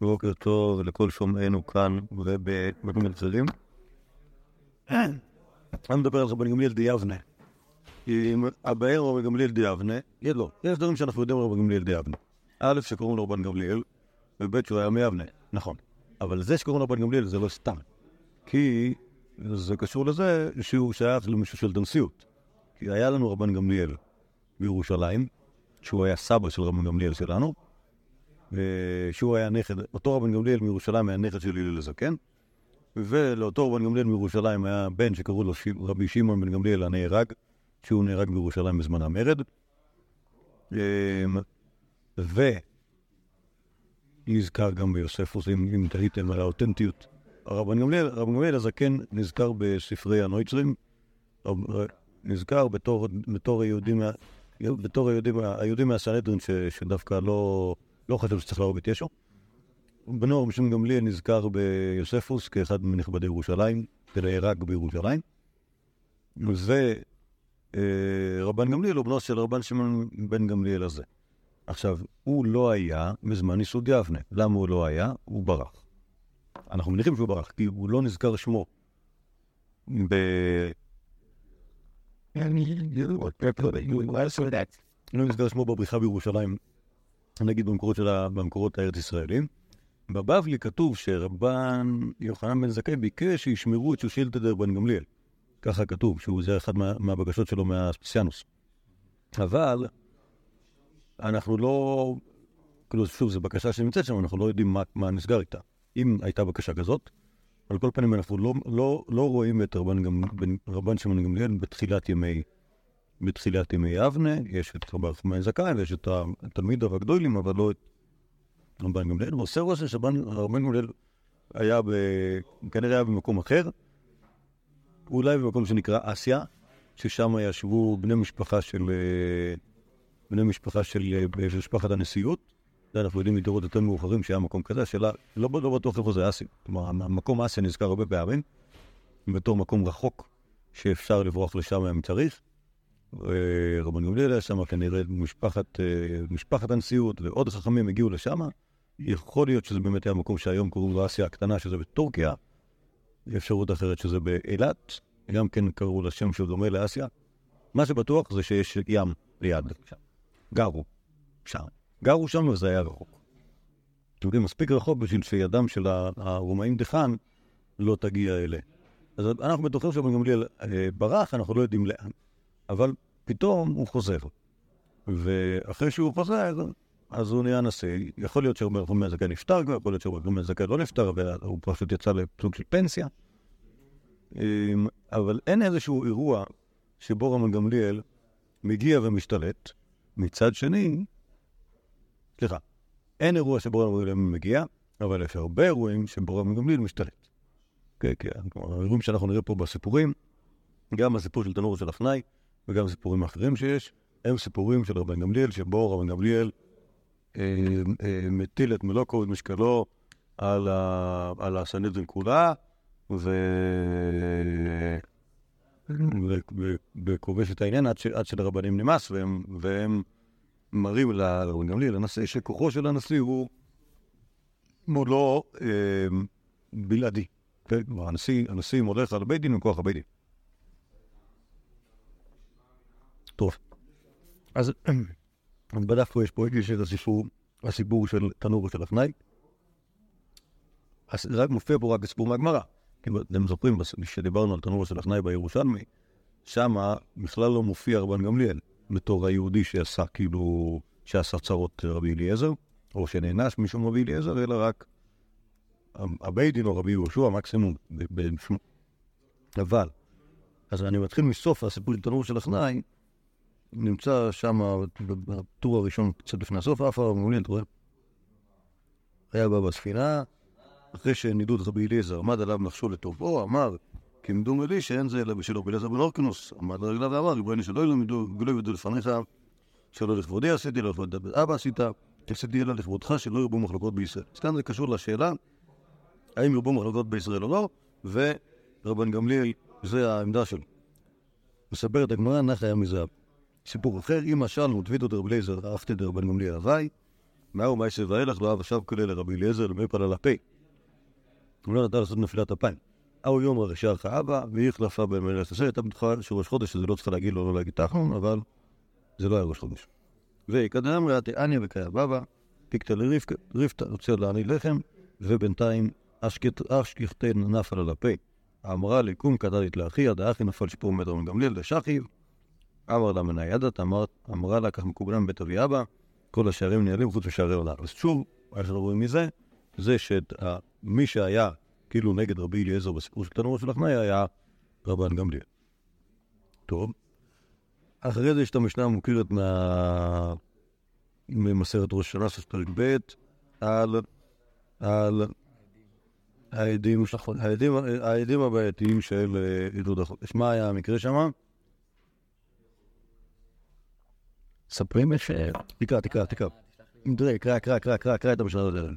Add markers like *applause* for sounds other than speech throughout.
בוקר טוב לכל שומעינו כאן ובמקומות אחרים. אני מדבר על רבן גמליאל דיבנה. אם הבאר רבן גמליאל דיבנה, לא, יש דברים שאנחנו יודעים על רבן גמליאל דיבנה. א', שקוראים לו רבן גמליאל, וב', שהוא היה מיבנה, נכון. אבל זה שקוראים לו רבן גמליאל זה לא סתם. כי זה קשור לזה שהוא שייך למישהו של דנסיות. כי היה לנו רבן גמליאל בירושלים, שהוא היה סבא של רבן גמליאל שלנו, שהוא היה נכד, אותו רבן גמליאל מירושלים היה נכד של הלל הזקן, ולאותו רבן גמליאל מירושלים היה בן שקראו לו רבי שמעון בן גמליאל הנהרג, שהוא נהרג בירושלים בזמן המרד. ונזכר גם ביוספוס, אם, אם תהיתם על האותנטיות. הרבן גמליאל, רבן גמליאל הזקן נזכר בספרי הנויצרים, נזכר בתור, בתור היהודים, בתור היהודים, היהודים מהסנהדרין שדווקא לא... לא חשב שצריך להרוג את ישו. בנו רבי גמליאל נזכר ביוספוס כאחד מנכבדי ירושלים, ונהרג בירושלים. ורבן אה, גמליאל הוא בנו של רבן שמעון בן גמליאל הזה. עכשיו, הוא לא היה בזמן ייסוד יבנה. למה הוא לא היה? הוא ברח. אנחנו מניחים שהוא ברח, כי הוא לא נזכר שמו ב... לא נזכר שמו בבריחה בירושלים נגיד במקורות, שלה, במקורות הארץ-ישראלים. בבבלי כתוב שרבן יוחנן בן זכאי ביקש שישמרו את שושילתא דרבן גמליאל. ככה כתוב, שהוא זה אחד מה, מהבקשות שלו מהספסיאנוס. אבל אנחנו לא, כאילו שוב, זו בקשה שנמצאת שם, אנחנו לא יודעים מה, מה נסגר איתה. אם הייתה בקשה כזאת, על כל פנים אנחנו לא, לא, לא רואים את רבן, רבן שמעון גמליאל בתחילת ימי בתחילת ימי אבנה, יש את רבי רחמי זכאי ויש את התלמידיו הגדולים, אבל לא את רבן גמליאל. ועושה רושם שרבן גמליאל היה, ב... כנראה היה במקום אחר, אולי במקום שנקרא אסיה, ששם ישבו בני משפחה של... בני משפחה של משפחת הנשיאות. זה אנחנו יודעים מדורות יותר מאוחרים שהיה מקום כזה, השאלה, לא, לא בטוח איפה זה אסיה. כלומר, המקום אסיה נזכר הרבה פעמים, בתור מקום רחוק שאפשר לברוח לשם אם צריך. רבן גמליאל היה שם, כנראה משפחת, אה, משפחת הנשיאות ועוד חכמים הגיעו לשם. יכול להיות שזה באמת היה מקום שהיום קוראים לו אסיה הקטנה, שזה בטורקיה. אפשרות אחרת שזה באילת, גם כן קראו לשם שהוא דומה לאסיה. מה שבטוח זה שיש ים ליד. גרו שם. גרו שם וזה היה רחוק. אתם יודעים, מספיק רחוק בשביל שידם של הרומאים דחן לא תגיע אליה. אז אנחנו בטוחים שבן גמליאל אה, ברח, אנחנו לא יודעים לאן. אבל פתאום הוא חוזר. ואחרי שהוא חוזר, אז הוא נהיה נשיא. יכול להיות שרבי רחמי הזקן נפטר כבר, יכול להיות רחמי הזקן לא נפטר, והוא פשוט יצא לסוג של פנסיה. אמ, אבל אין איזשהו אירוע שבו רמן גמליאל מגיע ומשתלט. מצד שני, סליחה, אין אירוע שבו רמן גמליאל מגיע, אבל יש הרבה אירועים שבו רמן גמליאל משתלט. כן, כן, כלומר, האירועים שאנחנו נראה פה בסיפורים, גם הסיפור של תנור של אפנאי, וגם סיפורים אחרים שיש, הם סיפורים של רבן גמליאל, שבו רבן גמליאל אה, אה, מטיל את מלוא כובד משקלו על, ה, על הסנהדרין כולה, ו... וכובש את העניין עד, ש, עד שלרבנים נמאס, והם, והם מראים לרבן גמליאל, לנשיא, שכוחו של הנשיא הוא מאוד לא אה, בלעדי. כן? הנשיא, הנשיא מולך על בית דין מכוח הבית דין. טוב. אז *clears throat* בדף פה יש פה, יש את הסיפור, הסיפור של תנור של אפנאי. אז רק מופיע פה רק בסיפור מהגמרא. אתם זוכרים, כשדיברנו על תנור של אפנאי בירושלמי, שמה בכלל לא מופיע רבן גמליאל בתור היהודי שעשה כאילו, שעשה צרות רבי אליעזר, או שנענש משום רבי אליעזר, אלא רק הבית דין או רבי יהושע, מקסימום. אבל, אז אני מתחיל מסוף הסיפור של תנור של אחנאי, נמצא שם בטור הראשון, קצת לפני הסוף, אף הרב מעוניין, אתה רואה? היה בא בספינה, אחרי שנידוד רבי אליעזר עמד עליו נחשו לטובו, אמר, כמדומה לי שאין זה אלא בשל רבי אליעזר בן אורקנוס, עמד על רגליו ואמר, ריבונו שלא ילמדו, גלו ידעו לפניך, שלא לכבודי עשיתי, לא לכבוד אבא עשית, עשיתי אלא לכבודך, שלא ירבו מחלוקות בישראל. כאן זה קשור לשאלה, האם ירבו מחלוקות בישראל או לא, ורבן גמליאל, זה העמדה שלו. מספרת הגמרא, נח היה מזהב. סיפור אחר, אם שאלנו דוד דרב אליעזר, אהבתי דרבן גמליאל הוואי, מהו מייסר ואילך לא אהב עכשיו כולל לרבי אליעזר למי פלה לפה. הוא לא נתן לעשות נפילת אפיים. אהו יום רשע לך אבא, והיא החלפה בין מלך ישראל, הייתה בטוחה שראש חודש, שזה לא צריכה להגיד לו לא להגיד תחום, אבל זה לא היה ראש חודש. וקדם ראתי אניה וקיה בבא, לרבקה, רבקה רוצה לעני לחם, ובינתיים אשכחתן נפל על הפה. אמרה לי, קום קדרית לאחיה, דאחי נפל שיפור מטר מגמליאל, דשכיב. אמר לה מניידת, אמרה לה, כך מקובלם בית אבי אבא, כל השערים נעלים חוץ משערי עולם. אז שוב, מה שאנחנו רואים מזה, זה שמי שהיה כאילו נגד רבי אליעזר בסיפור של תנורו של החניה היה רבן גמליאל. טוב. אחרי זה יש את המשנה המוכרת מה... ממסרת ראש השנה, סוף פרק ב', על, על העדים, העדים, העדים הבעייתיים של עידוד החודש. מה היה המקרה שם? ספרים ש... תקרא, תקרא, תקרא. תראה, קרא, קרא, קרא, קרא, קרא את המשנה הזאת.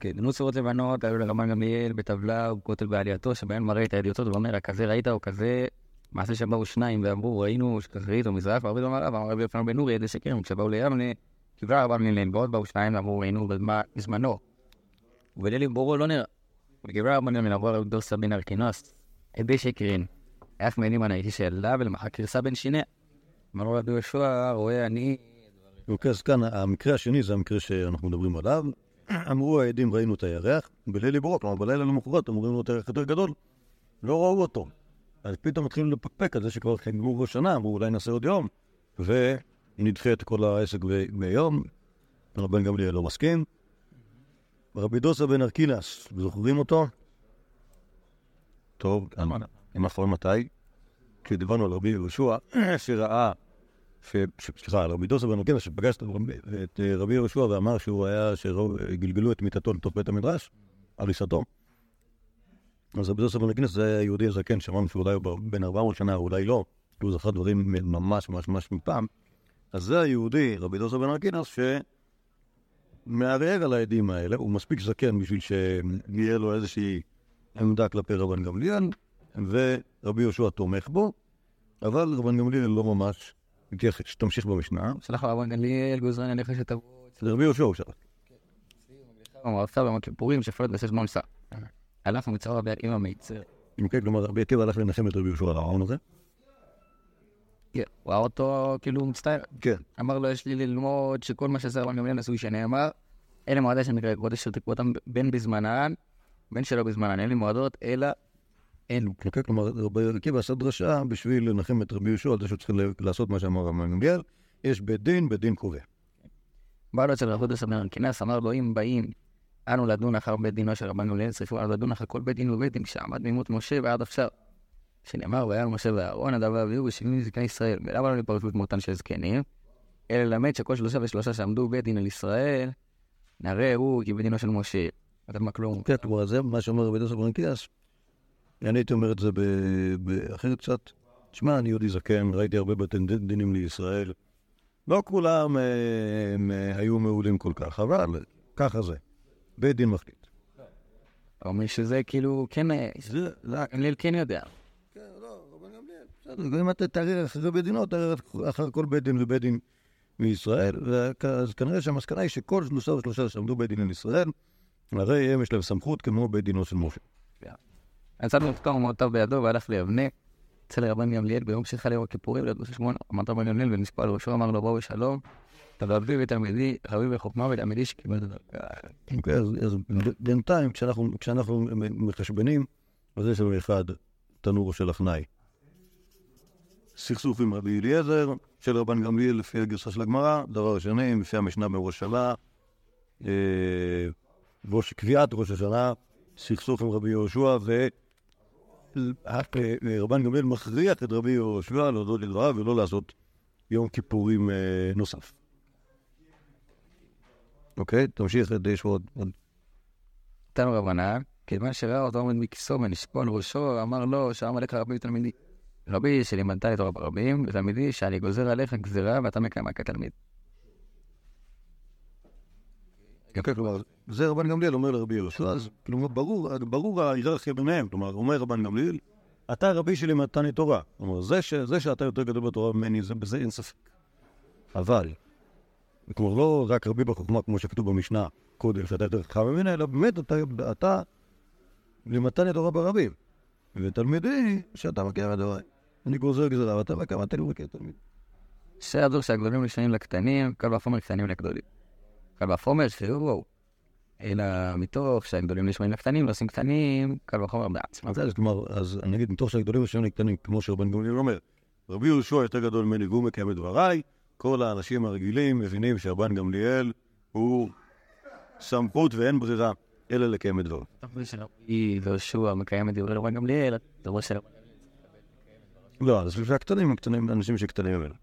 כן, דנו צורות לבנות, היו לרמן גמליאל בטבלה וכותל בעלייתו, שבהן מראה את הידיעותות ואומר, הכזה ראית או כזה, מעשה שבאו שניים ואמרו, ראינו שכזרית או מזרח, והרבה דומה רב, אמר רבי יפנו בן נורי, עדי שקר, כשבאו ליבנה, קיבלה רבן גמליאל, ועוד באו שניים ואמרו, ראינו בזמנו. ובליל בורו לא נראה. וקיבלה רבן גמליאל, אמרו רבי דוסה בן ארקינוס, עדי שקרין. אף על האיש שאלה ולמחר קרסה בין שיניה. אמרו רבי יהושע, רואה אני... אוקיי, אז כאן המקרה השני זה המקרה שאנחנו מדברים עליו. *clears throat* אמרו העדים ראינו את הירח, בליל עברו, כלומר בלילה למחרת אמורים לו את הירח יותר גדול, לא ראו אותו. אז פתאום מתחילים לפקפק על זה שכבר חגגו ראש שנה, אמרו אולי נעשה עוד יום, ונדחה את כל העסק ביום. רבן גמליאל לא מסכים. רבי דוסה בן ארקינס, זוכרים אותו? טוב, אם נכון מתי? כשדיברנו על רבי יהושע, *clears throat* שראה סליחה, על רבי דוסה ארקינס, שפגש את רבי יהושע ואמר שהוא היה, שגלגלו את מיטתו לתוך בית המדרש, הריסתו. אז רבי דוסה ארקינס זה היה יהודי הזקן, שאמרנו שאולי הוא בן 400 שנה, אולי לא, כי הוא זכר דברים ממש ממש ממש מפעם. אז זה היהודי, רבי דוסה בן ארקינס, שמערער על העדים האלה, הוא מספיק זקן בשביל שיהיה לו איזושהי עמדה כלפי רבן גמליאל, ורבי יהושע תומך בו, אבל רבן גמליאל לא ממש מתייחס, תמשיך במשנה. שלח רבן גמליאל גוזרן עליך שתבוא. רבי יהושע הוא שלח. אמר עשה ביום הכיפורים שפלת בשש מון שא. הלך ומצא רבי עקיבא מיצר. כן, כלומר רבי עקיבא הלך לנחם את רבי יהושע על הרעיון הזה. כן, הוא ראה אותו כאילו מצטער. כן. אמר לו יש לי ללמוד שכל מה שעשה רבן גמליאל עשוי שנאמר. אלה מועדי שנקרא קודש שתקעו אותם בין בזמנן, בין שלא בזמנן. אין לי מועדות אלא אלו. כלומר, רבי עקיבא עשה דרשה בשביל לנחם את רבי יהושע על זה שהוא צריך לעשות מה שאמר רבי גמליאל. יש בית דין, בית דין קובע. בא לו אצל רבי בן ארקינס, אמר לו אם באים אנו לדון אחר בית דינו של רבן גמליאל, צריפו אנו לדון אחר כל בית דין ובית דין שעמד מימות משה ועד עכשיו. שנאמר והיה משה ואהרון הדבר אביהו ושבעים זקני ישראל. ולמה לא לפרשות מותן של זקנים? אלא ללמד שכל שלושה ושלושה שעמדו בית דין על ישראל, נראה הוא כי בית דינו של משה. אתה מה כלום. כן, זה מה שאומר רבי דוסה בן ארקינס. אני הייתי אומר את זה באחרת קצת. תשמע, אני יהודי זקן, ראיתי הרבה בתי דינים לישראל. לא כולם הם, היו מעולים כל כך, אבל ככה זה. בית דין מחליט. אומר שזה כאילו כן, זה, גמליאל כן יודע. כן, לא, רבן גמליאל, בסדר, אם אתה תערער אחרי בית דינו, תערער אחר כל בית דין ובית דין מישראל, אז כנראה שהמסקנה היא שכל שלושה ושלושה שעמדו בית דין לישראל, הרי הם יש להם סמכות כמו בית דינו של משה. יצאנו לתקוע ומאותיו בידו והלך ליבנה. אצל רבן גמליאל ביום שחל יום הכיפורים, ליד ראש השמונה, אמר רבן גמליאל ונשקוע על ראשו, אמר לו בואו בשלום. רבי ותלמידי, רבי וחוכמה ותלמידי שקיבל את הדרגה. אז בינתיים, כשאנחנו מחשבנים, אז יש לנו אחד, תנורו של אחנאי. סכסוך עם רבי אליעזר, של רבן גמליאל לפי הגרסה של הגמרא, דבר שני, לפי המשנה בראש השנה, קביעת ראש השנה, סכסוך עם רבי יהושע, ורבן גמליאל מכריח את רבי יהושע להודות לדבריו ולא לעשות יום כיפורים נוסף. אוקיי, תמשיך, יש עוד... תנו רבנן, כיוון שראה אותו עומד מכיסו ונשקוע על ראשו, אמר לו, שאמר לך רבי ותלמידי. רבי שלימדת את רבים, ותלמידי שאני גוזר עליך גזירה ואתה מקיימה כתלמיד. כן, כלומר, זה רבן גמליאל אומר לרבי יהושע, אז ברור, ההיררכיה ביניהם, כלומר, אומר רבן גמליאל, אתה רבי שלי מתני תורה. כלומר, זה, שאתה יותר גדול בתורה ממני, זה בזה אין ספק. אבל, כלומר, לא רק רבי בחוכמה כמו שכתוב במשנה קודם, שאתה יותר חכם ממנה, אלא באמת אתה, למתן תורה ברבים. ותלמידי, שאתה מכיר מדורי. אני גוזר גזרה, ואתה מכיר אתה לא מכיר תלמיד. שהגדולים נשענים לקטנים, קל וחומר קטנים לגדולים. קל וחומר שהוא, אלא מתוך שהגדולים נשמעים לקטנים, נושאים קטנים, קל וחומר בעצמם. אז כלומר, אז אני אגיד, מתוך שהגדולים נשמעים לקטנים, כמו שרבן גמליאל אומר, רבי יהושע יותר גדול ממני והוא מקיים את דבריי, כל האנשים הרגילים מבינים שרבן גמליאל הוא סמכות ואין ברירה אלא לקיים את דבריו. רבי יהושע מקיים את דברי רבן גמליאל, זה אומר של... לא, אז לפי הקטנים, הקטנים, אנשים שקטנים ממנו.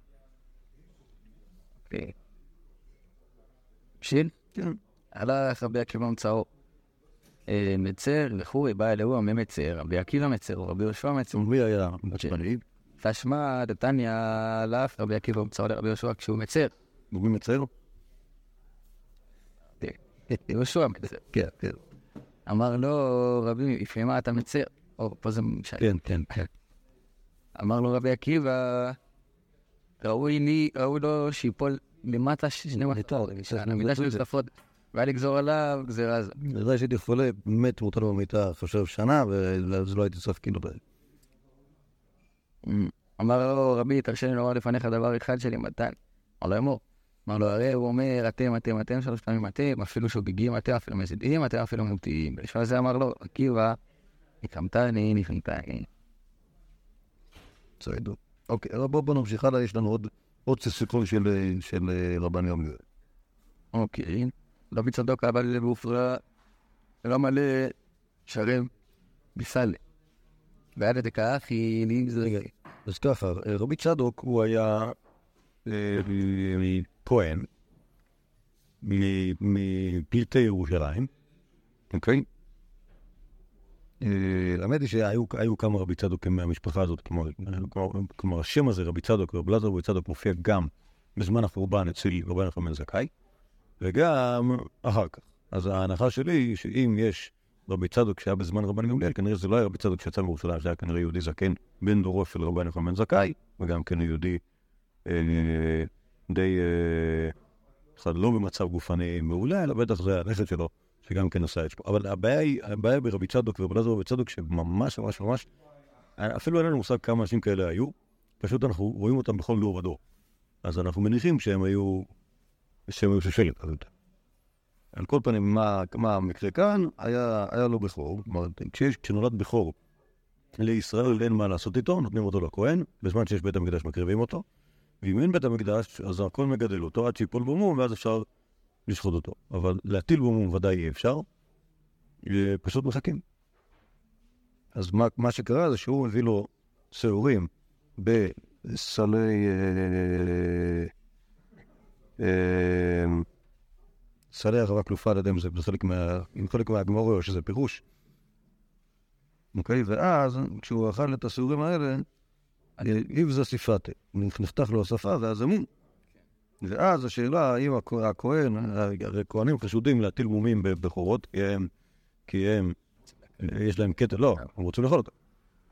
שיל? כן. הלך רבי עקיבא מצאו. אה, מצר וכו', בא אליהו מצר, רבי עקיבא מצר, רבי יהושע מצר. מי היה עצבני? תשמע דתניא לאף רבי עקיבא מצאו לרבי יהושע כשהוא מצר. ומי מצר? *laughs* יהושע מצר. כן, כן. אמר לו, רבי, לפני מה אתה מצר? או, פה זה משנה. כן, כן, כן. אמר לו רבי עקיבא, ראוי לי, ראוי לו שיפול למטה שני מחתות, מידה של צלפות, והיה לגזור עליו גזירה זו. בוודאי שהייתי חולה, מת מותר במיטה, חושב שנה, ואז לא הייתי צריך כאילו... אמר לו, רבי, תרשה לי לומר לפניך דבר אחד שלי מתן. אמר לו, אמור. אמר לו, הרי הוא אומר, אתם, אתם, אתם, שלוש פעמים אתם, אפילו שוגגים אתם, אפילו מזידים אתם, אפילו ממתיים. ולשמוע זה אמר לו, עקיבא, ניחמתני, ניחמתני. בסדר. אוקיי, בואו נמשיך הלאה, יש לנו עוד עוד סיפור של של רבן יום אוקיי. דוד צדוק היה בא לבופרה, לא מלא שרם בסל. ועד לכך היא נגזר. אז ככה, רבי צדוק הוא היה כהן מפליטי ירושלים, אוקיי? האמת היא שהיו כמה רבי צדוקים מהמשפחה הזאת, כלומר השם הזה, רבי צדוק, רבי לזר רבי צדוק, מופיע גם בזמן החורבן אצל רבי נחמן זכאי, וגם אחר כך. אז ההנחה שלי היא שאם יש רבי צדוק שהיה בזמן רבן גמליאל, כנראה זה לא היה רבי צדוק שיצא מירושלים, זה היה כנראה יהודי זקן בן דורו של רבי נחמן זכאי, וגם כן יהודי אה, די, אה, לא במצב גופני מעולה, אלא בטח זה הנכד שלו. שגם כן עשה את שמו. אבל הבעיה היא, הבעיה ברבי צדוק ורבי רבי צדוק, שממש ממש ממש, אפילו אין לנו מושג כמה אנשים כאלה היו, פשוט אנחנו רואים אותם בכל דור ודור. אז אנחנו מניחים שהם היו, שהם היו שושלת. על כל פנים, מה, מה המקרה כאן? היה, היה לו בכור, כלומר, כשנולד בכור לישראל אין מה לעשות איתו, נותנים אותו לכהן, בזמן שיש בית המקדש מקריבים אותו, ואם אין בית המקדש, אז הכהן מגדל אותו עד שיפול בו ואז אפשר לשחוט אותו. אבל להטיל בו ודאי אי אפשר, פשוט מחכים. אז מה, מה שקרה זה שהוא הביא לו שעורים בסלי... אה, אה, סלי הרחבה כלופה, לא יודע אם זה חלק, מה, חלק מהגמורי או שזה פירוש. אוקיי? ואז, כשהוא אכל את השעורים האלה, איבזה סיפתה. נחתך לו השפה ואז אמון. ואז השאלה, האם הכהן, הרי כהנים חשודים להטיל מומים בבכורות, כי הם, כי הם, יש להם קטע, לא, הם רוצים לאכול אותם.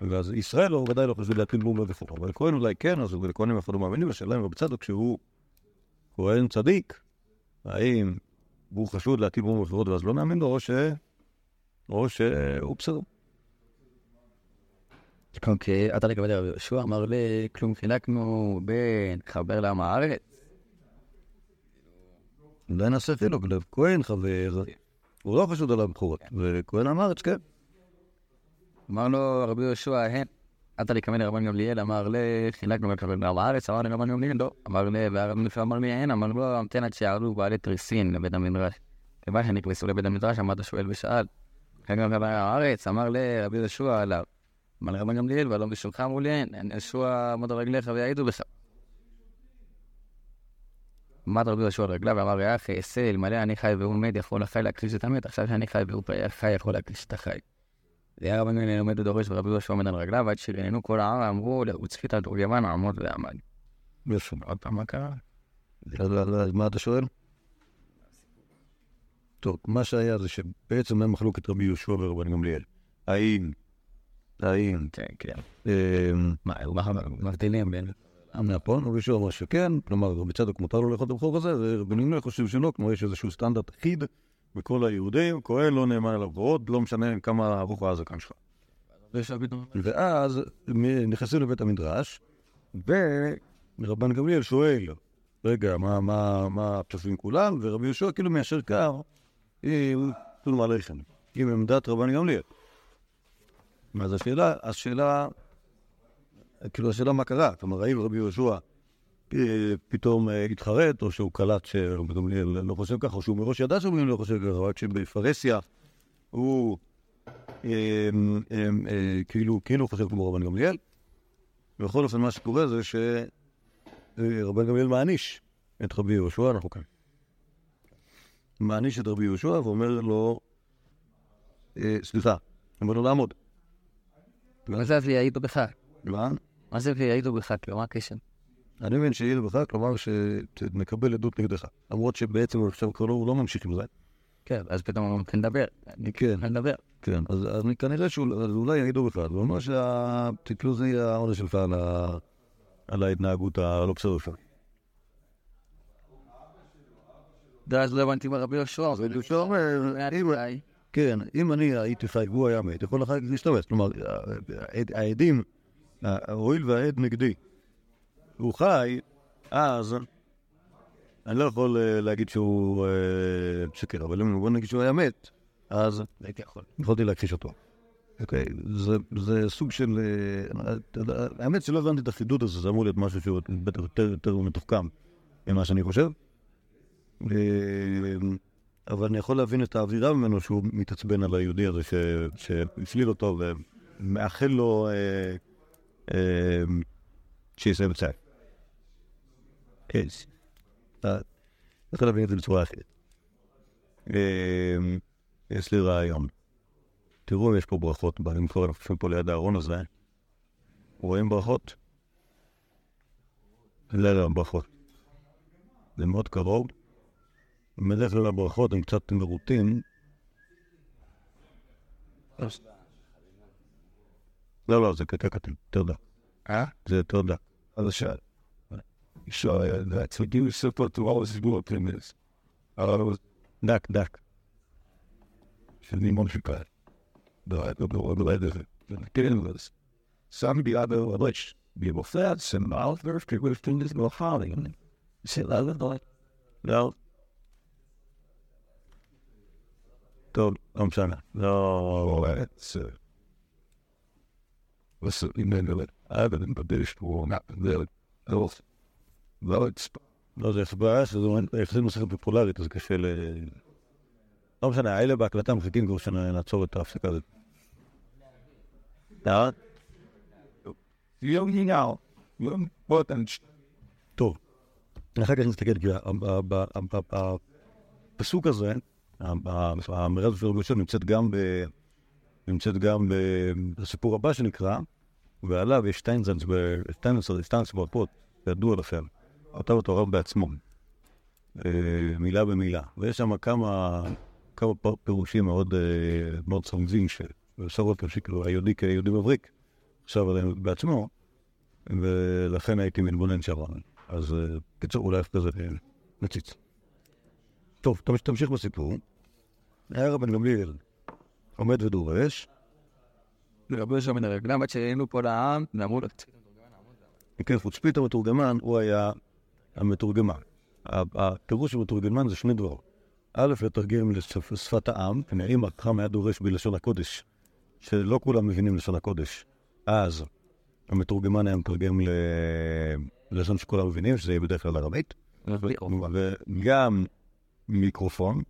ואז ישראל הוא ודאי לא חשוב להטיל מום בבכורות, אבל כהן אולי כן, אז לכהנים אפילו מאמינים, השאלה אם רבי צדוק שהוא כהן צדיק, האם הוא חשוד להטיל מום בבכורות ואז לא נאמין לו, או ש... או שהוא בסדר. אוקיי, אתה לגבי יהושע אמר לי, כלום חילקנו בין חבר לעם הארץ אולי נעשה אפילו, כהן חבר, הוא לא חשוד על הבכורות, וכהן אמר את כן. אמר לו רבי יהושע, הן, אתה לקמן לרבן גמליאל, אמר לי, חילקנו מקבל בעם הארץ, אמר לי רבן גמליאל, לא. אמר לי, והרבן גמליאל אמר לי, הן, אמר לו, המתן עד שיעלו בעלי תריסין לבית המדרש. כיוון שנכנסו לבית המדרש, עמד השואל ושאל, כן גם בעם הארץ, אמר לי, רבי יהושע עליו. אמר לרבן גמליאל, והלא בשמך אמרו לי, אין, יהושע עמוד על רגליך ויעידו בך. עמד רבי יהושע על רגליו ואמר, יא אחי, אעשה, אלמלא אני חי והוא מת, יכול החי להכחיש את המת, עכשיו שאני חי והוא חי יכול להכחיש את החי. והיה רבי גמליאל עומד ודורש ורבי יהושע עומד על רגליו, עד שרענו כל העם ואמרו, וצפית על תורגמן, עמוד ועמד. יפה. עוד פעם, מה קרה? אז מה אתה שואל? טוב, מה שהיה זה שבעצם היה מחלוקת רבי יהושע ורבן גמליאל. האם, האם, כן, כן. אמ, מה, מבדילים בין... נכון, רבי יהושע אמר שכן, כלומר רבי צדוק מותר לו לאכול את הבכור הזה, ורבי נימניה חושב שלא, כמו יש איזשהו סטנדרט אחיד בכל היהודים, כהן לא נאמן על הבכורות, לא משנה כמה ארוך הזקן שלך. ואז נכנסים לבית המדרש, ורבן גמליאל שואל, רגע, מה, הפספים כולם? ורבי יהושע כאילו מיישר קו עם עם עמדת רבן גמליאל. אז השאלה, השאלה, כאילו השאלה מה קרה, כלומר האם רבי יהושע אה, פתאום אה, התחרט, או שהוא קלט שרבי לא חושב ככה, או שהוא מראש ידע גמליאל לא חושב ככה, רק שבפרהסיה הוא אה, כאילו כאילו חושב כמו רבן גמליאל. בכל אופן, מה שקורה זה שרבן גמליאל מעניש את רבי יהושע, אנחנו כאן. מעניש את רבי יהושע ואומר לו, סליחה, אומר לו לעמוד. מה זה אז יעידו בך? מה? מה זה יעידו בך? כאילו, מה הקשר? אני מבין שיהיה בך, כלומר שנקבל עדות נגדך. למרות שבעצם עכשיו כבר לא- לא ממשיך עם זה. כן, אז פתאום מתחיל לדבר. כן, לדבר. כן. אז כנראה שאולי יעידו בך. הוא אומר שכאילו זה יהיה העונש שלך על ההתנהגות הלא בסדר שלך. ואז לא הבנתי מה רבי יהושע. רבי יהושע אומר, כן, אם אני הייתי חי והוא היה מת, יכול אחר כך להשתמש. כלומר, העד- העדים, הואיל והעד נגדי, הוא חי, אז אני לא יכול אה, להגיד שהוא אה, שקר, אבל אם בוא נגיד שהוא היה מת, אז הייתי יכול. יכולתי להכחיש אותו. אוקיי, זה, סוג של... אה, האמת שלא הבנתי את החידוד הזה, זה אמור להיות משהו שהוא בטח יותר, מתוחכם ממה שאני חושב. אבל אני יכול להבין את האווירה ממנו שהוא מתעצבן על היהודי הזה שהפליל אותו ומאחל לו שיסיים את צה"ל. כן. אתה יכול להבין את זה בצורה אחרת. יש לי רעיון. תראו אם יש פה ברכות, אם כבר אנחנו יושבים פה ליד הארון הזה. רואים ברכות? לא, לא, ברכות. זה מאוד קרוב. בדרך כלל הברכות הן קצת מרוטים. לא, לא, זה קטע קטן, תודה. אה? זה תודה. other shot. So uh, that's what you support to always do up in this. Uh, דק, דק. שאני ממשיכה. לא, I don't know what the other thing was. Some the other which be able to some out there to go to this no howling. Say that like לא. טוב, לא משנה. לא... oh that's uh the dish will not really else. Well it's לא, זה בעיה שזו יחסית מסכת פופולרית, אז קשה ל... לא משנה, האלה בהקלטה מחכים כבר שנעצור את ההפסקה הזאת. טוב. אחר כך נסתכל, כי הפסוק הזה, ה- ה- האמירה הזאת של נמצאת גם. נמצאת גם בסיפור הבא שנקרא, ועליו יש שטיינזנס ברפות, ידוע לכם, כתב אותו הרב בעצמו, אה, מילה במילה, ויש שם כמה, כמה פירושים מאוד, אה, מאוד של סורוקר, שכאילו היהודי כיהודי מבריק, חשב עליהם בעצמו, ולכן הייתי מתבונן שם. אז אה, בקיצור, אולי כזה נציץ. טוב, תמש- תמשיך בסיפור. היה רבן גמליאל עומד ודורש, רבי יהושע מן הרגליים, עד שהיינו פה לעם, ואמרו לו, כן, חוצפית המתורגמן, הוא היה המתורגמן. הפירוש של מתורגמן זה שני דברים. א', לתרגם לשפת העם, אם החכם היה דורש בלשון הקודש, שלא כולם מבינים לשון הקודש, אז המתורגמן היה מתרגם ללשון שכולם מבינים, שזה יהיה בדרך כלל ארמית, וגם מיקרופון,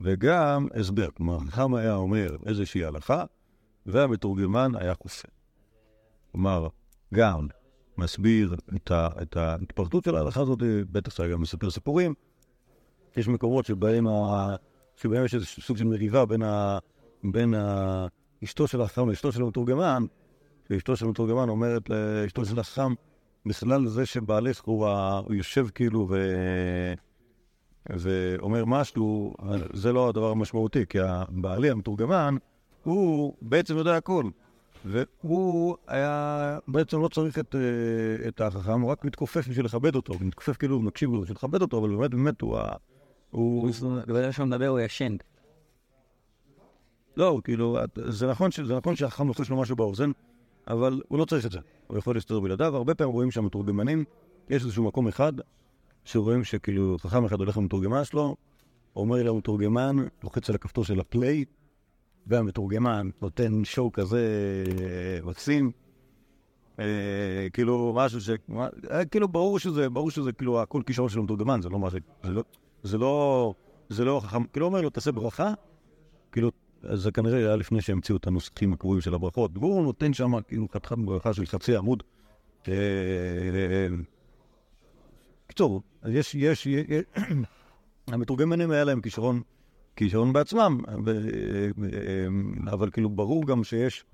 וגם הסבר. כלומר, החכם היה אומר איזושהי הלכה, והמתורגמן היה כופה. כלומר, גם מסביר את, ה, את ההתפרטות של ההלכה הזאת, בטח שהיה גם מספר סיפורים. יש מקומות שבהם, ה, שבהם יש איזה סוג של מריבה בין, ה, בין ה, אשתו של החכם לאשתו של המתורגמן, שאשתו של המתורגמן אומרת לאשתו של החכם, בכלל זה שבעלך הוא, ה, הוא יושב כאילו ו... ואומר משהו, זה לא הדבר המשמעותי, כי הבעלי המתורגמן, הוא בעצם יודע הכל. והוא היה, בעצם לא צריך את, אה, את החכם, הוא רק מתכופף בשביל לכבד אותו, מתכופף כאילו, מקשיב לו בשביל לכבד אותו, אבל באמת, באמת הוא ה... הוא... ברגע שהוא מדבר הוא ישן. לא, כאילו, זה נכון, זה נכון שהחכם לוחש לו משהו באוזן, אבל הוא לא צריך את זה, הוא יכול להסתדר בלעדיו. הרבה פעמים רואים שם מתורגמנים, יש איזשהו מקום אחד, שרואים שכאילו חכם אחד הולך למתורגמן שלו, אומר למתורגמן, לוחץ על הכפתור של הפליי, והמתורגמן נותן שואו כזה מקסים. אה, כאילו משהו ש... אה, כאילו ברור שזה, ברור שזה כאילו הכל כישרון של המתורגמן, זה לא מה. זה לא... זה לא... זה לא חכם, כאילו אומר לו, תעשה ברכה, כאילו, זה כנראה היה לפני שהמציאו את הנוסחים הקבועים של הברכות, והוא נותן שם כאילו חתיכת ברכה של חצי עמוד. אה, אה, יש, יש, *clears throat* המתורגמנים היה להם כישרון, כישרון בעצמם, ו- אה, אבל כאילו ברור גם שיש,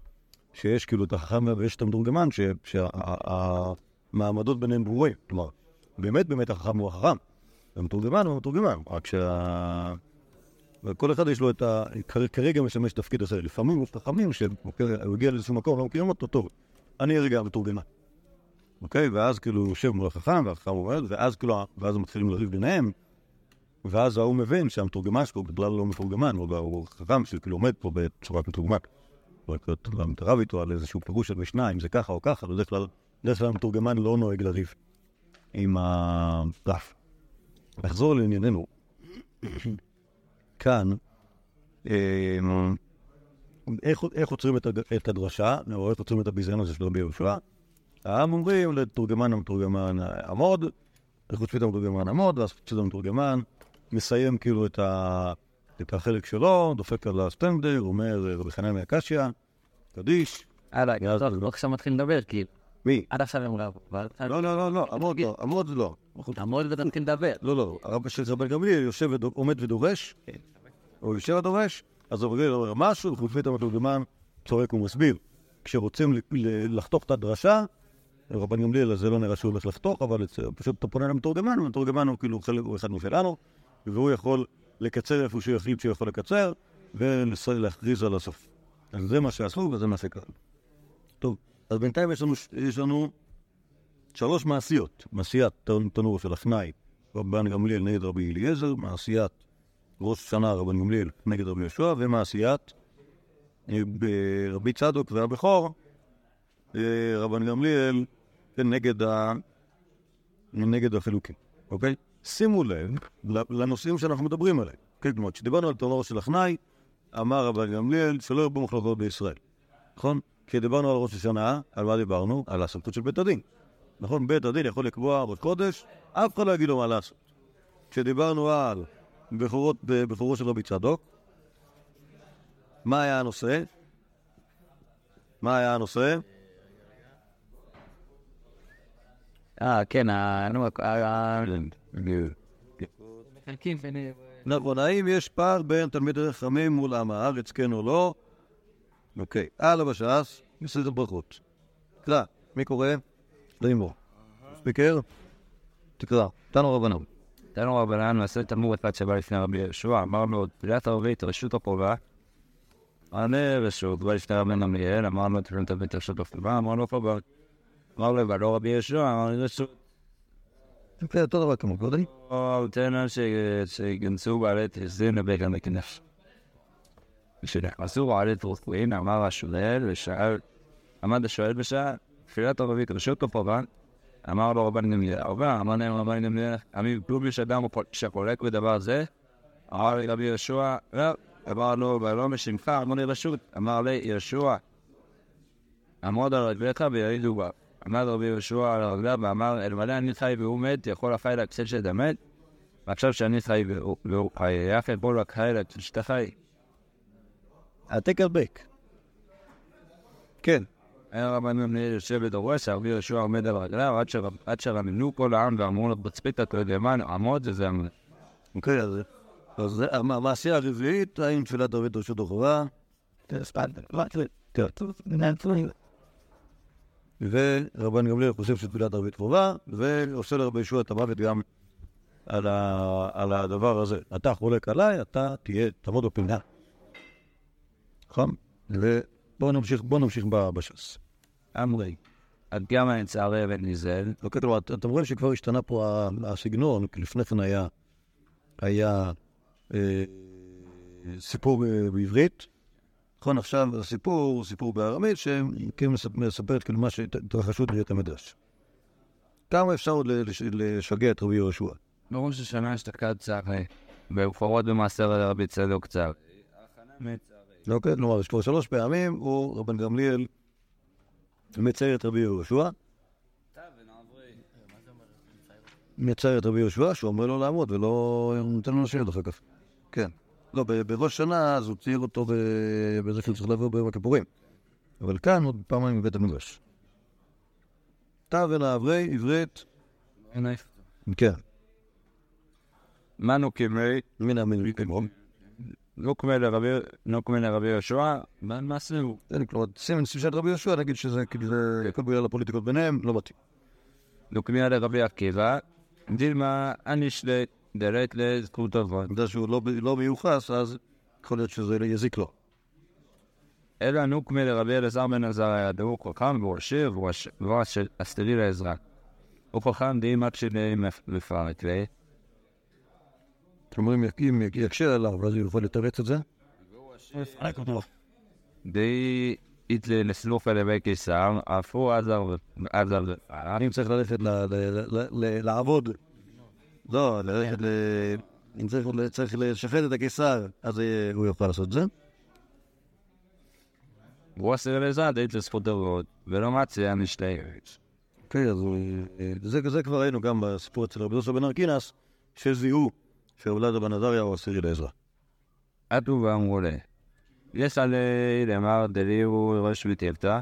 שיש כאילו את החכם ויש את המתורגמן, שהמעמדות ביניהם ברורים. כלומר, באמת באמת החכם הוא החכם, והמתורגמן הוא המתורגמן, רק שה... וכל אחד יש לו את ה... כר- כרגע משמש תפקיד הזה. לפעמים יש חכמים שהוא הגיע לאיזשהו מקום, לא מכירים אותו, טוב, אני רגע המתורגמן. אוקיי? ואז כאילו הוא יושב מול החכם, והחכם עומד, ואז כאילו, ואז מתחילים לריב ביניהם, ואז ההוא מבין שהמתורגמן שלו בכלל לא מתורגמן, הוא חכם שכאילו עומד פה בצורת מתורגמן. הוא רק רב איתו על איזשהו פירוש של משנה, אם זה ככה או ככה, בדרך כלל, בדרך כלל המתורגמן לא נוהג לריב עם הרף. נחזור לענייננו. כאן, אה, איך, עוצרים את, הדרשה, או איך עוצרים את הביזיון הזה של רבי יהושע? העם אומרים לתורגמן המתורגמן עמוד, איך עוצרים את המתורגמן עמוד, ואז עוצרים את המתורגמן, מסיים כאילו את, ה, את החלק שלו, דופק על הסטנדר, אומר רבי חנן מהקשיא, קדיש. הלאה, יאללה, טוב, לא. עכשיו מתחיל לדבר, כאילו. מי? עד עכשיו הם רבו. לא, לא, לא, לא, עמוד לא, עמוד לא. תעמוד ותתחיל לדבר. לא, לא, הרב של רבן גמליאל יושב ודו- עומד ודורש, או יושב ודורש, אז רבן גמליאל אומר משהו, וחוץ המתורגמן צועק ומסביר. כשרוצים לחתוך את הדרשה, רבן גמליאל, אז זה לא נראה שהוא הולך לחתוך, אבל פשוט אתה פונה למתורגמן, והמתורגמן הוא כאילו חלק, הוא אחד משלנו, והוא יכול לקצר איפה שהוא יחליט שהוא יכול לקצר, ולהכריז על הסוף. אז זה מה שעשו וזה מה שקרה. טוב, אז בינתיים יש לנו, יש לנו שלוש מעשיות. מעשיית תנ- תנור של אחנאי, רבן גמליאל נגד רבי אליעזר, מעשיית ראש השנה רבן גמליאל נגד רבי יהושע, ומעשיית אה, רבי צדוק והבכור, אה, רבן גמליאל כן, נגד, ה... נגד החילוקים, אוקיי? שימו לב לנושאים שאנחנו מדברים עליהם. כן, כלומר, כשדיברנו על תנור של אחנאי, אמר רבן גמליאל שלא ירבו מחלוקות בישראל, נכון? כשדיברנו על ראש השנה, על מה דיברנו? על הסמכות של בית הדין. נכון? בית הדין יכול לקבוע ראש קודש, אף אחד לא יגיד לו מה לעשות. כשדיברנו על בכורות, בכורו של רבי צדוק, מה היה הנושא? מה היה הנושא? אה, כן, ה... נו, ה- מחלקים בין... נכון, האם יש פער בין תלמידי חכמים מול עם הארץ, כן או לא? אוקיי, הלאה בש"ס, מסדר ברכות. תקרא, מי קורא? לימור. ספיקר? תקרא, תנו רבנם. תנו רבנן מעשה תלמוד אחד שבא לפני רבי יהושע, אמר לו, תפילת ערבית, רשות החובה. ענה רשות, בא לפני רבי גמליאל, אמר לו, תפילת ערבית, רשות החובה, אמר לו, חובה. אמר לו, ולא רבי יהושע, אמר לי, רשות. זה אותו דבר כמו קודם. או תן לה שיגנצו בעלי תזין לבית המקדש. כשנכנסו בעלי תרופואים, אמר השואל ושאל, עמד השואל ושאל, תפילת ערבית רשות או חובה? אמר לו רבן גמליאל, ערבה, אמר להם רבן גמליאל, עמי כלום יש אדם שחולק בדבר זה? אמר לי רבי יהושע, לא, אמר לו, ולא משמך, אמר לי רשות, אמר לי יהושע, עמוד על רגליך ויעידו בה. עמד רבי יהושע על רגליו ואמר, אלמלא אני חי והוא מת, יכול החי להקצל שאתה מת? ועכשיו שאני חי והוא- חי, איך יכול החי להקצל שאתה חי? העתק הדבק. כן. היה רבן גמליאל יושב ודורש, רבי יהושע עומד על רגליו, עד שרמנו כל העם ואמרו לו, בצפית אתה יודע מה, עמוד זה זה עמוד. אוקיי, אז אז זה המ- המעשייה הרביעית, האם תפילת ערבית רשות החובה? ורבן גמליאל חושב שתפילת ערבית חובה, ועושה לרבי ישוע את המוות גם על, ה, על הדבר הזה. אתה חולק עליי, אתה תהיה, תעמוד בפינה. נכון? ו, בואו נמשיך, בואו נמשיך בש"ס. אמרי. עד כמה נצערי אבן ניזל? כלומר, את- אתם רואים שכבר השתנה פה הסגנון, כי לפני כן היה, היה אה, סיפור אה, בעברית. נכון, עכשיו הסיפור סיפור בארמית, מספ- מספרת כאילו מה שהתרחשות בבית המדרש. כמה אפשר עוד לשגע את רבי יהושע? בראש השנה אשתקד צערי. בפרוות במעשר רבי צדוק צערי. אוקיי, כלומר, יש כבר שלוש פעמים, הוא, רבן גמליאל, מצייר את רבי יהושע. מצייר את רבי יהושע, שהוא אומר לו לעמוד, ולא נותן לו לשבת אחר כך. כן. לא, בראש שנה, אז הוא צייר אותו בזה שהוא צריך לעבור ביום הכיפורים. אבל כאן עוד פעמיים מבית המדרש. תא ולעברי עברית, כן. מנו כמי, מן המין כמו. נוקמה לרבי, יהושע, מה מעשהו? כן, כלומר, שים את רבי יהושע, נגיד שזה כאילו זה הכל בגלל הפוליטיקות ביניהם, לא מתאים. נוקמה לרבי עקיבא, דילמה אנישלי דלת לזכות אבות. בגלל שהוא לא, לא מיוחס, אז יכול להיות שזה יזיק לו. אלא נוקמה לרבי אלעזר בן עזריה, דהו חכם של אסתרי לעזרה. הוא חכם די מקשיבי מפרט, ו... אם יק- אם יק- יקשה עליו, אז הוא יכול לתרץ את זה. די איתלי לסלוף אלי קיסר, אף הוא עזר עזר אם צריך ללכת לעבוד, לא. אם צריך- לשחט את הקיסר, אז אה, הוא יוכל לעשות את זה. הוא עשה לזה די לזכות אבות, ולא מציע משלי. כן, אז. אה, זה זה כבר ראינו גם בסיפור אצל רבי יוסף בן ארקינס, שזיהו שאולד בן עזריה הוא עשירי לעזרא. עטו ואמרו לה, יש עלי למר דליהו ראש וטבתה,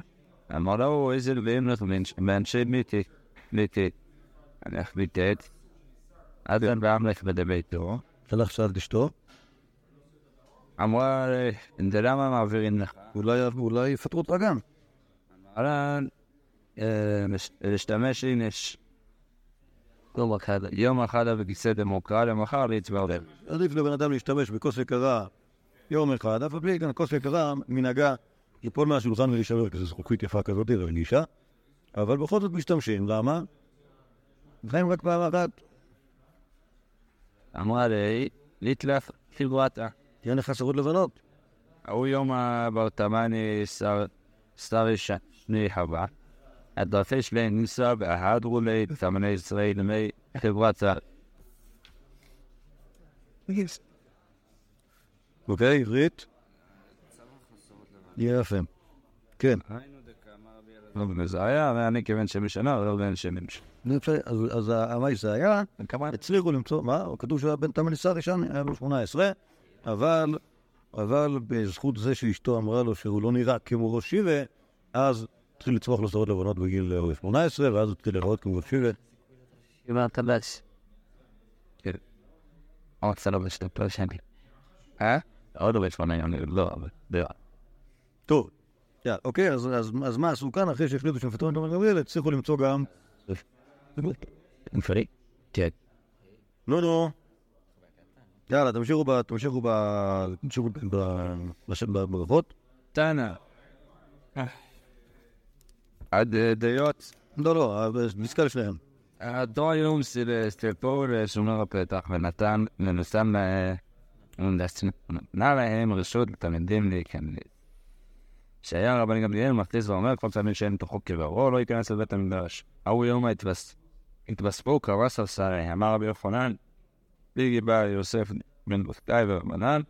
אמר לו איזה לבים לך באנשי מיתי, מיתי. הלך ביטט, אז אין באמלך בדביתו, שלח שאל את אשתו, אמרה לי, למה מעבירים לך? אולי אולי יפטרו אותך גם. אמרה, "אה, להשתמש הנה יום אחד, יום אחד בכיסא דמוקרטיה, מחר להתברר. עדיף לבן אדם להשתמש בכוס יקרה יום אחד, אף על פי כן כוס יקרה מנהגה ליפול מהשולחן ולהישבר, כי זו זכוכית יפה כזאת ורגישה, אבל בכל זאת משתמשים, למה? חיים רק פעם אחת, אמרה לי, ליטלף חברתה. תהיה לך שרות לבנות. ההוא יום הברטמני שר שני חווה. הדרפי שלהם ניסה והדרו לי תמני ישראל למי חברת צה"ל. אוקיי, עברית? יהיה יפה. כן. זה היה, ואני כבן שמשנה, לא בן שמש. אז- אז המאי זה היה, הצליחו למצוא, מה? כתוב שהוא היה בן תמליסה ראשון, היה בן 18, אבל, אבל בזכות זה שאשתו אמרה לו שהוא לא נראה כמו ראש שיבה, אז התחיל לצמוח לו שערות לבנות בגיל אה, 18, ואז הוא התחיל להיראות כמו ראש שיבה. דיברת בש. כן. עוד בשתי לא שנים. אה? עוד לא בשמונה ימים, לא, אבל... לא. טוב, אוקיי, אז, מה עשו כאן? אחרי שהחליטו שמפטרים את רבן גמליאל, הצליחו למצוא גם... אפשרי? כן. נו, נו. יאללה, תמשיכו ב... תמשיכו ב... תמשיכו בברכות. תנא. עד אה, דיות. לא, לא, נזכר לפניהם. אותו יום סטלפו לשומר הפתח ונתן, ונתן נתנה להם רשות לתלמידים להיכנס. שהיה רבן גמליאל מכריז ואומר כל תלמיד שאין תוכו כברו לא ייכנס לבית המדרש. ההוא יום ההתווס- התווספו קרא ספסרי, אמר רבי יוחנן, ביגי בא יוסף בן בוסקאי ורבנן,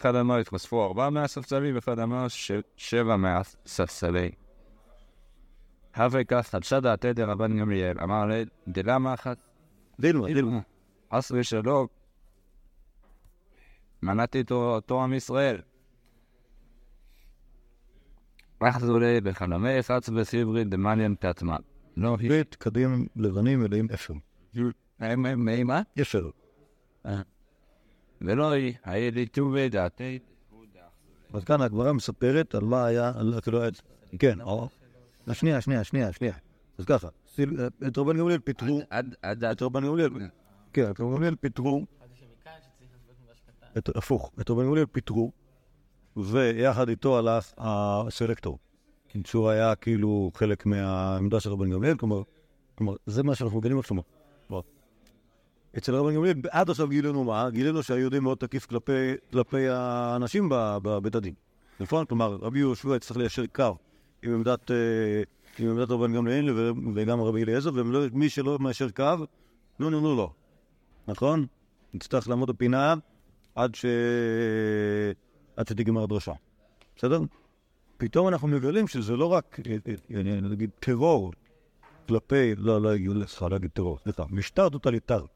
אחד אמר התווספו ארבע מהספסלים ואחד אמר שבע מהספסלי. הווה כך חדשה דעתי דרבן גמליאל, אמר לי, דלמה אחת, דילמה, דילמה. חס ושלום, מנעתי אותו עם ישראל. אחזו לי בחלמי חץ וסיברי דמליין תתמן. לא, בית, קדים, לבנים, מלאים אפר. מה? אפר. ולא היא, היה לי טובי דעתי. אז כאן הגמרא מספרת על מה היה, כאילו, כן, או... שנייה, שנייה, שנייה, שנייה. אז ככה, את רבן גמליאל פיטרו, את רבן גמליאל, כן, את רבן גמליאל פיטרו, הפוך, את רבן גמליאל פיטרו, ויחד איתו הלך הסלקטור, שהוא היה כאילו חלק מהעמדה של רבן גמליאל, כלומר, כלומר, זה מה שאנחנו מגנים עכשיו. אצל רבן גמליאל, עד עכשיו גילינו מה? גילינו שהיהודי מאוד תקיף כלפי, כלפי האנשים בבית הדין. נכון? כלומר, רבי יהושע יצטרך ליישר קו עם עמדת, אה, עם עמדת רבן גמליאל וגם רבי אליעזר, ומי שלא מיישר קו, נו נו נו לא. נכון? נצטרך לעמוד בפינה עד, ש... עד שתיגמר הדרשה. בסדר? פתאום אנחנו מגלים שזה לא רק, אה, אה, אה, נגיד, טרור כלפי, לא, לא הגיעו לך להגיד טרור, סליחה, משטר טוטליטרי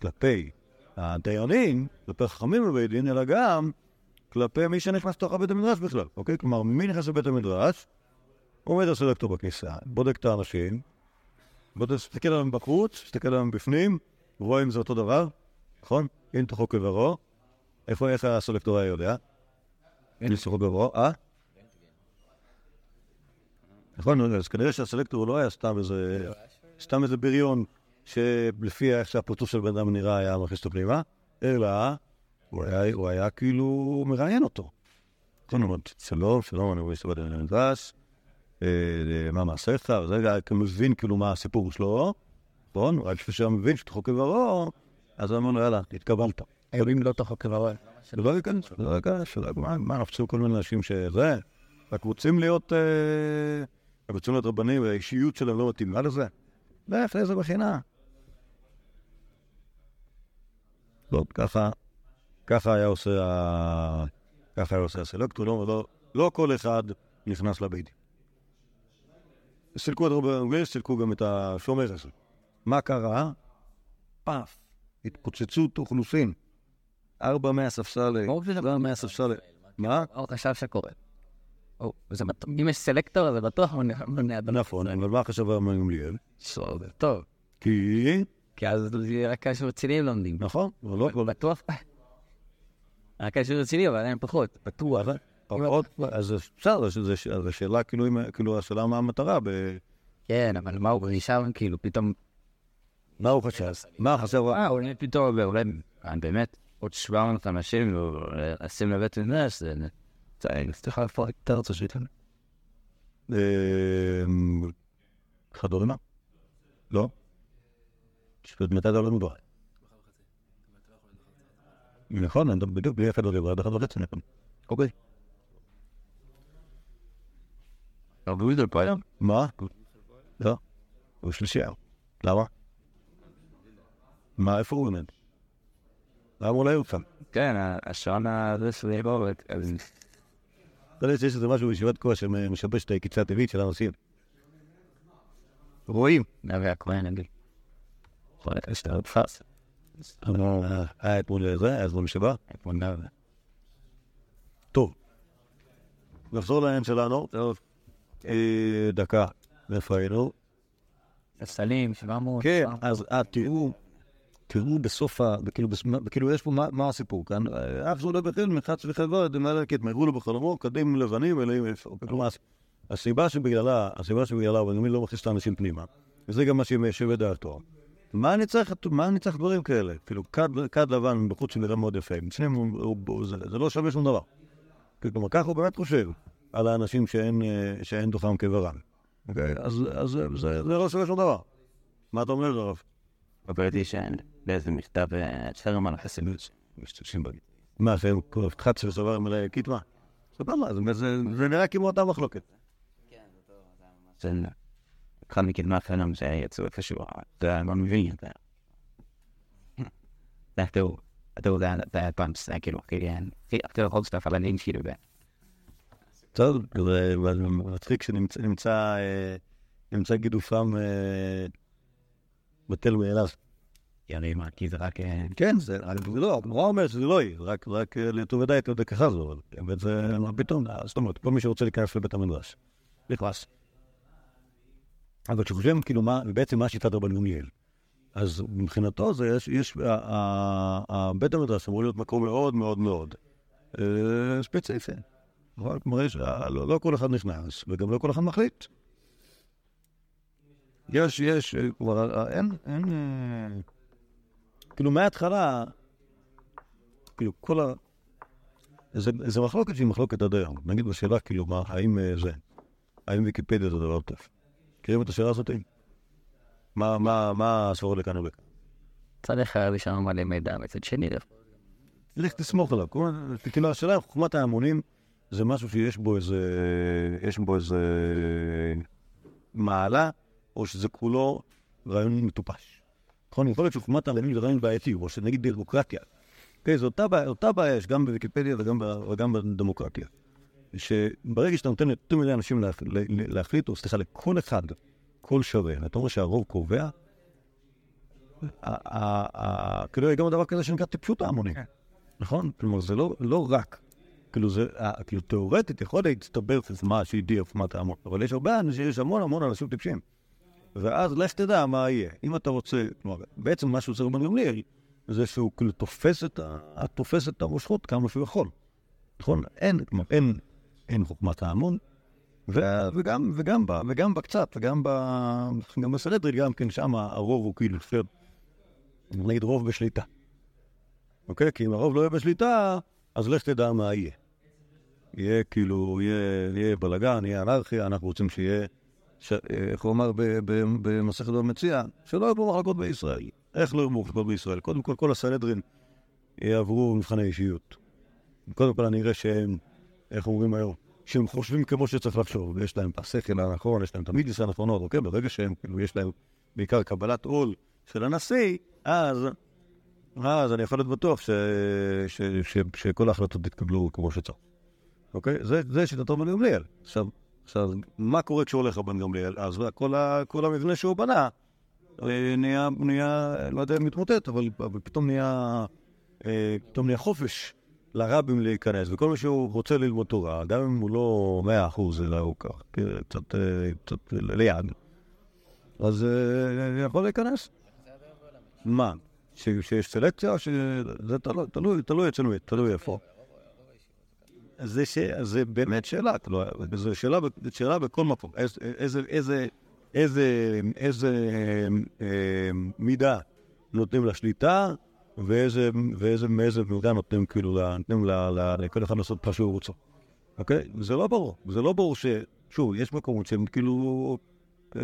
כלפי הדיינים, כלפי חכמים בבית דין, אלא גם כלפי מי שנכנס לתוך בית המדרש בכלל, אוקיי? כלומר, מי נכנס לבית המדרש? עומד הסלקטור בכניסה, בודק את האנשים, בודק, מסתכל עליהם בחוץ, מסתכל עליהם בפנים, רואה אם זה אותו דבר, נכון? אין תוכו כברו. איפה, איך הסלקטור היה יודע? אין תוכו כברו, אה? נכון, אז כנראה שהסלקטור לא היה סתם איזה, סתם איזה בריון שלפי איך שהפרצוף של בן אדם נראה היה מכניס אותו פנימה, אלא הוא היה, הוא היה כאילו מראיין אותו. נכון, הוא אומר, שלום, שלום, אני רואה שאתה בן המדרש, אה, מה מעשיך, וזה היה מבין כאילו מה הסיפור שלו, נכון? רק לפני שהוא מבין שאתה חוקר עברו, אז הוא אומר לו, יאללה, התקבלת. היהודים לא תוך הכבוד. זה לא ייכנס, זה לא ייכנס, מה, מה, נפצו כל מיני אנשים שזה, רק רוצים להיות, להיות רבנים, והאישיות שלהם לא מתאימה לזה. לך לאיזה מכינה. לא, ככה, ככה היה עושה. ככה היה עושה הסלקטור, לא, לא, לא כל אחד נכנס לבית. סילקו את רבי אנגליס, סילקו גם את השומר הזה. מה קרה? פאף, התפוצצות אוכלוסין. ארבע מהספסל, ארבע מהספסל. מה? הוא חשב שקורה. אם יש סלקטור, זה בטוח מונע אדם. נכון, אבל מה חשב הרב גמליאל? טוב, כי... כי אז רק כאלה רציניים לומדים. נכון, אבל לא... אבל בטוח. רק כאלה רציניים, אבל עדיין פחות. בטוח. פחות, אז בסדר, זו שאלה כאילו, כאילו, השאלה מה המטרה, ב- כן, אבל מה הוא נשאר כאילו פתאום... מה הוא חשב? מה חשב? אה, אולי פתאום, אולי אה, באמת עוד 700 אנשים לשים לבית מדרש, זה... סליחה, איפה רק תרצה שייתן? אה, חדורימה? לא? מתי אתה לא מדבר? נכון, בדיוק בלי חדורימה, עד אחד וחצי נכון. אוקיי. פה היום. מה? לא. הוא שלישי היום. למה? מה, איפה הוא עומד? למה הוא לא היו כאן? כן, השעון הזה שלי אז... אתה יודע שיש איזה משהו בישיבת כוח שמשבש את העקיצה הטבעית של הנושאים. רואים. נביא הכהן, נגיד. היה אתמול זה, היה אתמול שבא. איפה נביא? טוב. נחזור לעניין שלנו. אה, דקה. איפה היינו? ספסלים, 700. כן, אז אה, תראו, בסוף ה... כאילו, כאילו יש פה מה- מה הסיפור כאן. אה, אף זו לא בחל מחץ וחברה, דמלכת, מהרו לו בחלומו, קדים לבנים, אלוהים איפה. כלומר, הסיבה שבגללה, הסיבה שבגללה, הוא גם לא מכניס את האנשים פנימה, וזה גם מה שמיישב את דעתו. מה אני צריך, מה אני צריך דברים כאלה? כאילו, כד, כד לבן בחוץ שנראה מאוד יפה, הוא, זה, זה לא שווה שום דבר. כלומר, ככה הוא באמת חושב על האנשים שאין, אה, שאין תוכם כברם. אוקיי? אז, אז זה, זה, לא שווה שום דבר. מה אתה אומר, הרב? בברתי שאין באיזה מכתב חרם על החסידות משתמשים בו. מה, שהם חץ וסובר מלא קיטמה? סבבה, זה- זה זה נראה כמו אותה מחלוקת. זה אחד מקדמה חרם שיצאו איפשהו, אתה לא מבין את זה. זה התיאור, התיאור זה זה היה פעם, זה כאילו הכי, רחוק על הדין כאילו, טוב, זה זה מצחיק שנמצא אה, נמצא גידופם אה, בטל מאליו. כי זה רק... אה, כן, זה זה לא, הגמרא אומרת שזה לא יהיה, רק רק אה, לטוב ודאי תודה ככה זו, אבל באמת זה פתאום, אה, זאת אומרת, כל מי שרוצה להיכנס לבית המדרש, נכנס. אבל כשחושבים כאילו מה, בעצם מה שיטת רבן גמליאל, אז מבחינתו זה יש, יש, בית המדרש אמור להיות מקום מאוד מאוד מאוד ספציפי. אבל כלומר, יש- אה, לא לא כל אחד נכנס, וגם לא כל אחד מחליט. יש, יש, אה, אין, אין, כאילו מההתחלה, כאילו כל ה... זה, זה מחלוקת שהיא מחלוקת עד היום. נגיד בשאלה, כאילו, מה, האם אה, זה, האם ויקיפדיה זה דבר טוב? מכירים את השאלה הזאת? מה, מה, מה הסברות לכאן ולכאן? מצד אחד יש שם מלא מידע, מצד שני, צריך תסמוך עליו. כאילו, השאלה, חוכמת ההמונים זה משהו שיש בו איזה, יש בו איזה מעלה, או שזה כולו רעיון מטופש. נכון? יכול להיות שחוכמת ההמונים זה רעיון בעייתי, או שנגיד דמוקרטיה. אוקיי, זו אותה בעיה, יש גם בוויקיפדיה וגם, בדמוקרטיה. שברגע שאתה נותן ליותר מדי אנשים להחליט, או סליחה, לכל אחד, קול שווה, ואתה אומר שהרוב קובע, כאילו, גם דבר כזה שנקרא טיפשות ההמונים. נכון? כלומר, זה לא, לא רק, כאילו, זה, כאילו, תיאורטית יכול להצטבר סיסמה שהיא די חוכמת ההמון, אבל יש הרבה אנשים, יש המון המון אנשים טיפשים. ואז לך תדע מה יהיה. אם אתה רוצה, כלומר, בעצם מה שהוא עושה רבן גמליאל, זה שהוא כאילו תופס את, תופס את המושכות כמה שהוא יכול. נכון? אין, כלומר, אין, אין חוכמת ההמון, ו, וגם, וגם, ב, וגם בקצת, וגם ב, גם בסנהדרין, גם כן שם הרוב הוא כאילו, נגיד רוב בשליטה. אוקיי? כי אם הרוב לא יהיה בשליטה, אז לך תדע מה יהיה. יהיה כאילו, יהיה, יהיה בלאגן, יהיה אנרכיה, אנחנו רוצים שיהיה, איך הוא אמר במסכת במציע, שלא יבואו מחלקות בישראל. איך לא יבואו מחלקות בישראל? קודם כל, כל הסנהדרין יעברו מבחני אישיות. קודם כל, אני אראה שהם, איך אומרים היום, שהם חושבים כמו שצריך לחשוב, ויש להם את השכל הנכון, יש להם את המידיס הנכונות, אוקיי? ברגע שהם, כאילו, יש להם בעיקר קבלת עול של הנשיא, אז אז אני יכול להיות בטוח ש... ש... ש... שכל ההחלטות יתקבלו כמו שצריך. אוקיי? זה, זה שיטת רבן גמליאל. עכשיו, עכשיו, מה קורה כשהולך רבן גמליאל? אז כל, ה... כל המבנה שהוא בנה אה, נהיה, נהיה, לא יודע אם מתמוטט, אבל, אבל פתאום נהיה, אה, פתאום נהיה חופש לרבים להיכנס, וכל מי שהוא רוצה ללמוד תורה, גם אם הוא לא מאה אחוז, אלא הוא כך, קצת, אה, קצת ליד, אז יכול להיכנס. מה? שיש סלקציה, שזה תלוי, תלוי אצלנו, תלוי איפה. זה, ש... זה באמת שאלה, כאילו, זו שאלה, שאלה בכל מקום. איזה, איזה, איזה, איזה, אה, מידה נותנים לשליטה, ואיזה, ואיזה, מאיזה מידה נותנים כאילו, נותנים לכל אחד לעשות מה שהוא רוצה. אוקיי? זה לא ברור. זה לא ברור ש... שוב, יש מקומות שהם כאילו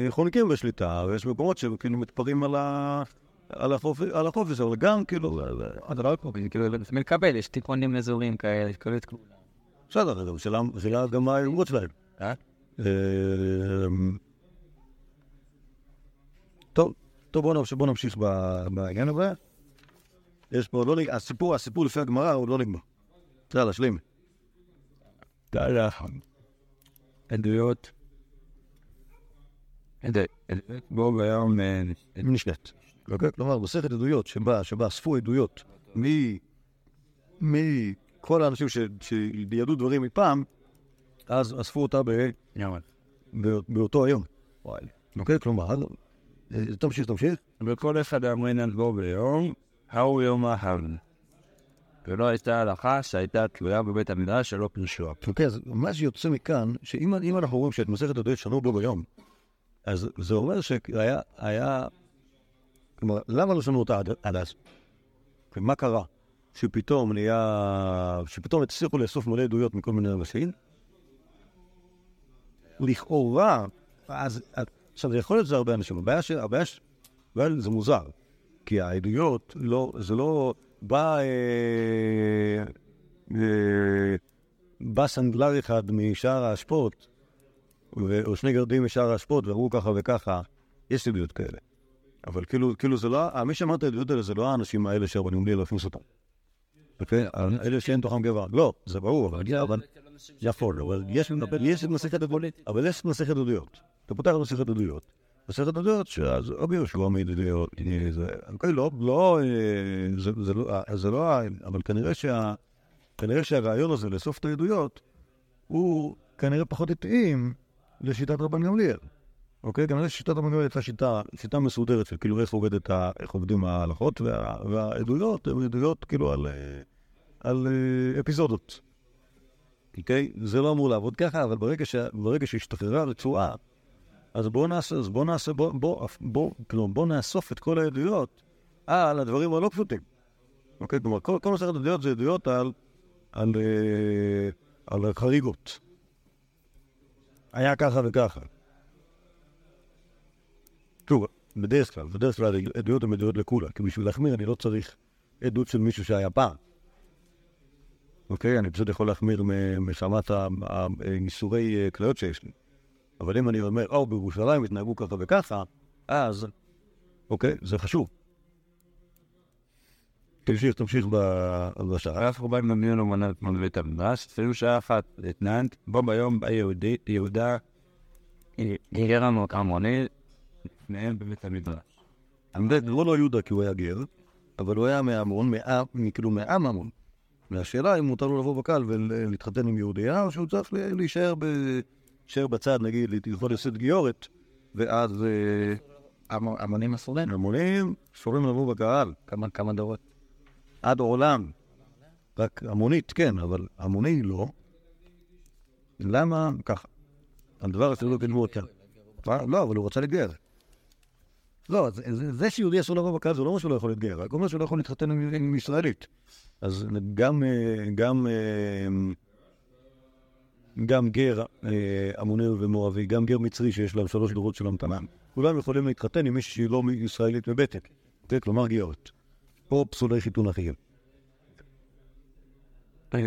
חונקים בשליטה, ויש מקומות שהם כאילו מתפרעים על ה... על החופש, אבל גם כאילו, אתה לא פה, כאילו, לפעמים לקבל, יש תיכונים אזוריים כאלה, את כולם. בסדר, אבל שאלה גם מה האמרות שלהם. אה? אמ, טוב, טוב, בוא נמשיך, בעניין הזה. יש פה, לא נג... הסיפור, הסיפור לפי הגמרא הוא לא נגמר. יאללה, שלים. תודה. עדויות. בו ביום אה, נשלט. אוקיי? כלומר, מסכת עדויות שבה, שבה אספו עדויות מ... מכל האנשים ש... שידעו דברים מפעם, אז אספו אותה ב... בא- באותו היום. אוקיי? כלומר, אה, תמשיך, תמשיך. וכל אחד אמרינן בו ביום, ההוא יום האחרון. ולא הייתה הלכה שהייתה תלויה בבית המדרש שלא פירשו. אוקיי, אז מה שיוצא מכאן, שאם אם אנחנו רואים שאת מסכת עדויות שנו בו ביום, אז זה אומר שהיה, היה, כלומר, למה לא שנו אותה עד אז? ומה קרה? שפתאום נהיה, שפתאום הצליחו לאסוף מלא עדויות מכל מיני אנשים? לכאורה, אז, עכשיו, זה יכול להיות שזה הרבה אנשים, הבעיה ש... הבעיה ש... אבל זה מוזר, כי העדויות, לא, זה לא בא... אה, אה, בא סנדלר אחד משער האשפות, או שני גרדים משער האשפות, ואמרו ככה וככה, יש עדויות כאלה. אבל כאילו, כאילו זה לא, מי שאמר את העדויות האלה זה לא האנשים האלה שהרבנים לא הכניסו אותם. אוקיי? אלה שאין תוכם גבר. לא, זה ברור, אבל יכול, אבל יש מסכת עדויות. אבל יש מסכת עדויות. אתה פותח מסכת עדויות. מסכת עדויות, שאז רבי יהושע מעיד עדויות, אוקיי, לא, לא, אה, לא, זה לא, אבל. כנראה שהרעיון הזה לאסוף את העדויות, הוא כנראה פחות התאים לשיטת רבן גמליאל. אוקיי? כנראה ששיטת רבן גמליאל הייתה שיטה, שיטה מסודרת של כאילו איך עובדת, איך עובדים ההלכות, וה, והעדויות הן עדויות כאילו על, על אה, אפיזודות. אוקיי? זה לא אמור לעבוד ככה, אבל ברגע, ש, ברגע שהשתחררה הרצועה, אז בואו נעשה, אז בואו נעשה, בואו, בוא, בוא, כלומר, בואו נאסוף את כל העדויות על הדברים הלא פשוטים. אוקיי? כלומר, כל, כל מסכת עדויות זה עדויות על על, אה, על חריגות. היה ככה וככה. שוב, בדרך כלל, בדרך כלל עדויות הן עדויות לכולה, כי בשביל להחמיר אני לא צריך עדות של מישהו שהיה פעם. אוקיי? אני פשוט יכול להחמיר מחמת ה- ה- הייסורי אה, כליות שיש לי. אבל אם אני אומר, או, בירושלים התנהגו ככה וככה, אז, אוקיי, זה חשוב. תמשיך, תמשיך ב- בשעה. אנחנו באים למדיון ומנה אתמול בבית המדרש, אפילו שעה אחת התנהנת, בו ביום בא יהודה גיגר לנו המוני, לפניהם בבית המדרש. זה לא לו יהודה כי הוא היה גר, אבל הוא היה מהמון, כאילו מעם המון. והשאלה אם מותר לו לבוא בקהל ולהתחתן עם יהודייה, או שהוא צריך להישאר בצד, נגיד, יכול לשאת גיורת, ואז אה, המונים אסור להם? המונים אסורים לבוא בקהל, כמה- כמה דורות? עד עולם. רק המונית כן, אבל המוני לא. למה? ככה. הדבר הזה לא כתבו אותה. מה? לא, אבל הוא רצה להתגייר. לא, זה- שיהודי אסור לבוא בקהל זה לא אומר שהוא לא יכול להתגייר, רק אומר שהוא לא יכול להתחתן עם ישראלית. אז גם, אה, גם, אה, גם גר אה, עמוני ומואבי, גם גר מצרי שיש להם שלוש דורות של המתנה, כולם יכולים להתחתן עם מישהי שהיא לא ישראלית מבטן, כן, כלומר גיורת. או פסולי חיתון אחרים. אה,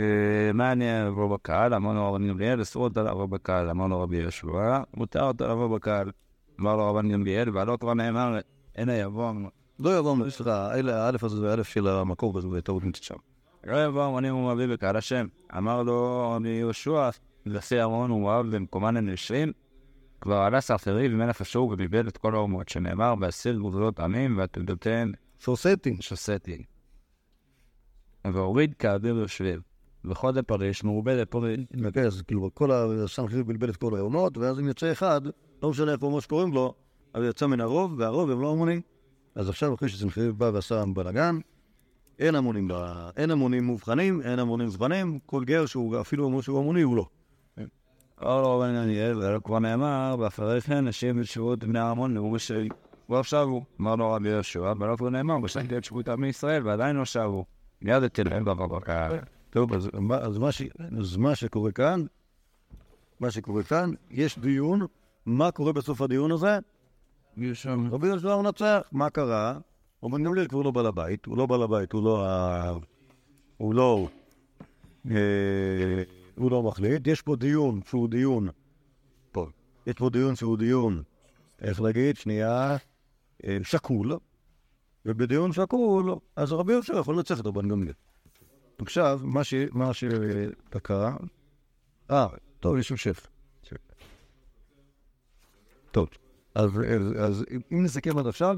מה אני אבוא בקהל? אמרנו רבן גמליאל, אסור אותה לבוא בקהל. אמרנו רבי אמר לו רבן גמליאל, ועלו כבר נאמר, הנה יבוא, לא יבוא, סליחה, אלה האלף הזה והאלף של המקור הזה, וטעות נמצאת שם. לא יבוא המונים ומואבי בקהל השם. אמר לו רבי יהושע, לפי ארון ומואב במקומן הם יושבים, כבר עלה סרטרי ומלך אשור וביבל את כל האומות, שנאמר, ואסיר גבולות עמים ועתודותיהן סוסטין. שוסטי. והוריד כאוויר יושבים. וכל הפריש מרובה לפריש. כן, אז כאילו כל הסנחריב בלבל את כל העונות, ואז אם יוצא אחד, לא משנה איפה מה שקוראים לו, אבל יצא מן הרוב, והרוב הם לא המונים. אז עכשיו אחרי שסנחריב בא ועשה בלאגן, אין המונים, אין המונים מובחנים, אין המונים זבנים, כל גר שהוא אפילו אומר שהוא המוני הוא לא. אמר לו רבן גמליאל, ולא כבר נאמר, ואחרי כן נשים ושבועות בני העמון נאום בשבי. לא שבו. אמר לו רבי יהושע, ולא כבר נאמר, בשנתי את שבות עמי ישראל, ועדיין לא שבו. מיד אתן בבקר. טוב, אז מה שקורה כאן, מה שקורה כאן, יש דיון, מה קורה בסוף הדיון הזה? רבי יהושע מנצח, מה קרה? רבן גמליאל כבר לא בעל הבית, הוא לא בעל הבית, הוא לא ה... הוא לא... אה, הוא לא מחליט, יש פה דיון שהוא דיון, פה, יש פה דיון שהוא דיון, איך להגיד, שנייה, אה, שקול, ובדיון שקול, אז רבי יהושע יכול לנצח את רבן גמליאל. עכשיו, מה שקרה... אה, טוב, יש שף. טוב, אז, אז, אז אם נסכם עד עכשיו,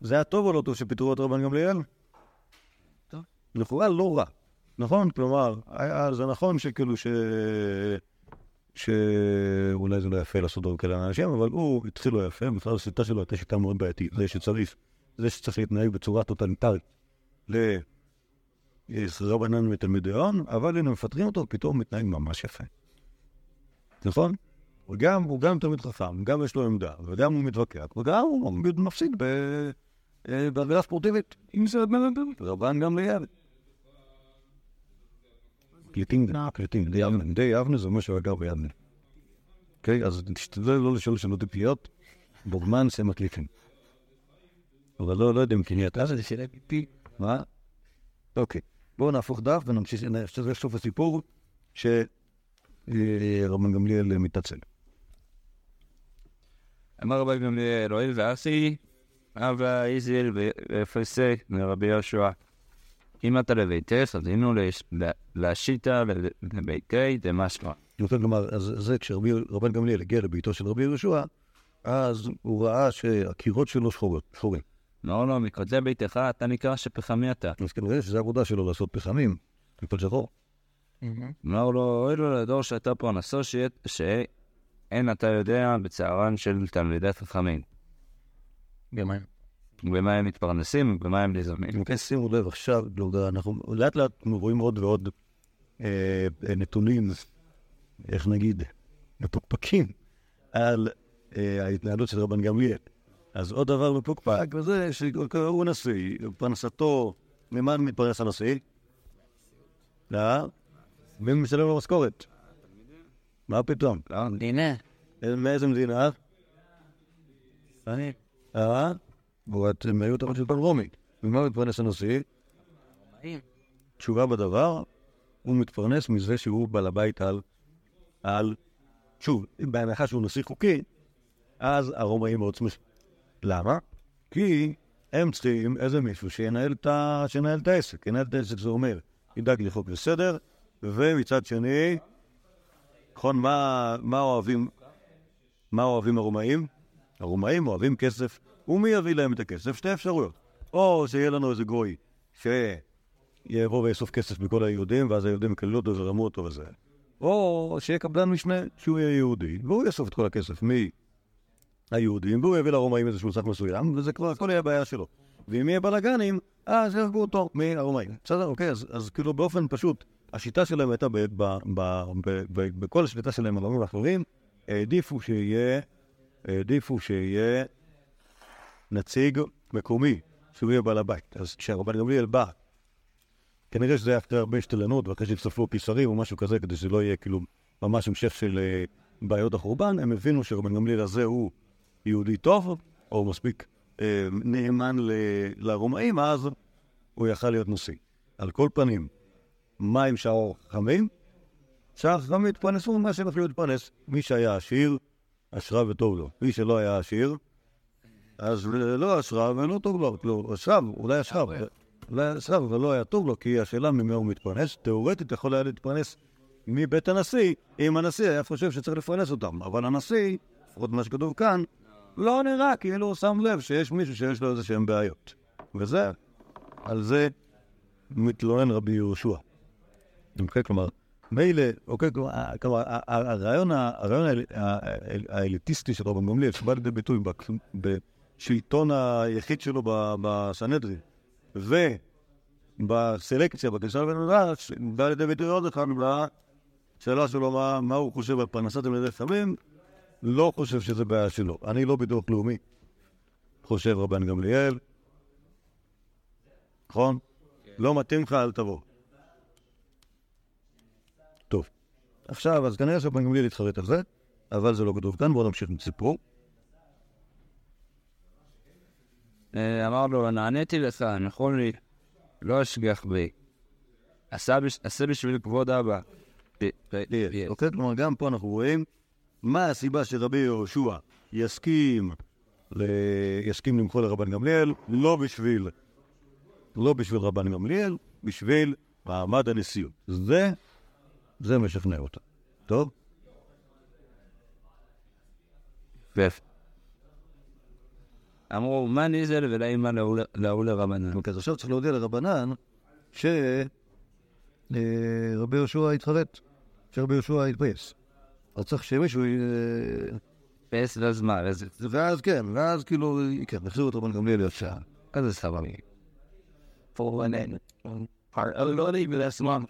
זה היה טוב או לא טוב שפיטרו את רבן גמליאל? טוב. לכאורה לא רע, נכון? כלומר, היה, זה נכון שכאילו ש... שאולי זה לא יפה לעשות דברים כאלה לאנשים, אבל הוא התחיל לא יפה, בכלל השיטה שלו הייתה שיטה מאוד בעייתית. זה שצריך, זה שצריך להתנהג בצורה טוטליטרית לרבנן ותלמידיון, אבל הנה מפטרים אותו, פתאום מתנהג ממש יפה. נכון? הוא גם, הוא גם תלמיד חכם, גם יש לו עמדה, וגם הוא מתווכח, וגם הוא מפסיד ב... אה, ספורטיבית, אם זה רבן גמליאל. קליטים, קליטים, די יבנה, די יבנה זה אומר שהוא גר ביבנה. אוקיי, אז תשתדל לא לשאול שאלות טיפיות, בוגמן זה מקליטים. אבל לא, לא יודע אם כן אתה זה שאלה טיפי. מה? אוקיי, בואו נהפוך דף ונמשיך, נמשיך לסוף הסיפור שרבן גמליאל מתעצל. אמר רבי גמליאל, הואיל ואסי, אבא איזיל ואפסי מרבי יהושע. אם אתה לביתך, אז הנה להשיטה לביתי דמשמע. רוצה לומר, אז זה כשרבן גמליאל הגיע לביתו של רבי יהושע, אז הוא ראה שהקירות שלו שחורות, שחורים. אמר לו, מקודשי ביתך אתה נקרא שפחמי אתה. אז כנראה שזו העבודה שלו לעשות פחמים, מפל שחור. אמר לו, אוי לו לדור שאתה פרנסו, שאין אתה יודע בצערן של תלמידי חכמים. במה? במה הם מתפרנסים ובמה הם. אם כן, שימו לב עכשיו, לא, אנחנו לאט לאט רואים עוד ועוד אה, נתונים, איך נגיד, מפוקפקים על אה, ההתנהלות של רבן גמליאל. אז עוד דבר מפוקפק, וזה שהוא נשיא, פרנסתו, ממה מתפרנס הנשיא? אה? מי משלם לו משכורת? מה פתאום? לא, הנה. מאיזה מדינה? אני. אה? הם היו תחת שלטון רומי. ממה מתפרנס הנשיא? תשובה בדבר, הוא מתפרנס מזה שהוא בעל הבית על... על... שוב, בהנחה שהוא נשיא חוקי, אז הרומאים מאוד שמחים. למה? כי הם צריכים איזה מישהו שינהל את, ה... שינהל את העסק. ינהל את העסק זה אומר, ידאג לחוק וסדר, ומצד שני, נכון, מה, מה אוהבים, מה אוהבים הרומאים? הרומאים אוהבים כסף, ומי יביא להם את הכסף? שתי אפשרויות. או שיהיה לנו איזה גוי שיבוא ויאסוף כסף מכל היהודים, ואז היהודים יקללו אותו וירמו אותו וזה. או שיהיה קבלן משנה שהוא יהיה יהודי, והוא יאסוף את כל הכסף מהיהודים, והוא יביא לרומאים איזשהו סך מסוים, וזה כבר הכל יהיה בעיה שלו. ואם יהיה בלאגנים, אז יהרגו אותו מהרומאים. בסדר? אוקיי, אז, אז כאילו באופן פשוט, השיטה שלהם הייתה, בכל השליטה שלהם על העמים האחרים, העדיפו שיהיה, העדיפו שיהיה נציג מקומי, שהוא יהיה בעל הבית. אז כשהרבן גמליאל בא, כנראה שזה היה אחרי הרבה השתלנות, ואחרי שהצטרפו פיסרים או משהו כזה, כדי שלא יהיה כאילו ממש המשך של uh, בעיות החורבן, הם הבינו שרבן גמליאל הזה הוא יהודי טוב, או מספיק uh, נאמן לרומאים, אז הוא יכל להיות נשיא. על כל פנים, מה עם שאר החכמים? שאר החכמים התפרנסו ממה שהם יכלו להתפרנס. מי שהיה עשיר, אשרה וטוב לו. מי שלא היה עשיר, אז לא אשרה ולא טוב לו. לא, אשרה, אולי אשרה, אולי אשרה, אבל לא היה טוב לו, כי השאלה ממי הוא מתפרנס. תאורטית יכול היה להתפרנס מבית הנשיא, אם הנשיא היה חושב שצריך לפרנס אותם. אבל הנשיא, לפחות מה שכתוב כאן, לא נראה כאילו הוא שם לב שיש מישהו שיש לו איזה שהם בעיות. וזה, על זה מתלונן רבי יהושע. אוקיי, כלומר, מילא, אוקיי, כלומר, כלומר, הרעיון, הרעיון האליטיסטי של רבן גמליאל, שבא לידי ביטוי בשלטון היחיד שלו בסנהדרין, ובסלקציה, בקשר לבן בא לידי ביטוי עוד אחד בשאלה שלו מה, הוא חושב על פרנסת ילדי סמים, לא חושב שזה בעיה שלו. אני לא ביטוח לאומי, חושב רבן גמליאל, נכון? לא מתאים לך, אל תבוא. טוב. עכשיו, אז כנראה שרבן גמליאל יתחרט על זה, אבל זה לא כתוב כאן, בואו נמשיך עם סיפור. אה, אמר לו, נעניתי לך, נכון לי, לא אשגיח בי. עשה בש- עשה בשביל כבוד אבא. אוקיי? כלומר, גם פה אנחנו רואים מה הסיבה שרבי יהושע יסכים. יסכים למחול לרבן גמליאל, לא בשביל, לא בשביל רבן גמליאל, בשביל מעמד הנשיאות. זה, זה משכנע אותה. טוב? אמרו, מה ניזל ולאמא להוא לרבנן. אוקיי, אז עכשיו צריך להודיע לרבנן שרבי יהושע יתחרט, שרבי יהושע יתפייס. אז צריך שמישהו... י- פס ואז מה. ואז כן, ואז כאילו, כן, נחזיר את רבן גמליאל ישר. כזה סבבה. פורבנן. לא לי ולעצמם.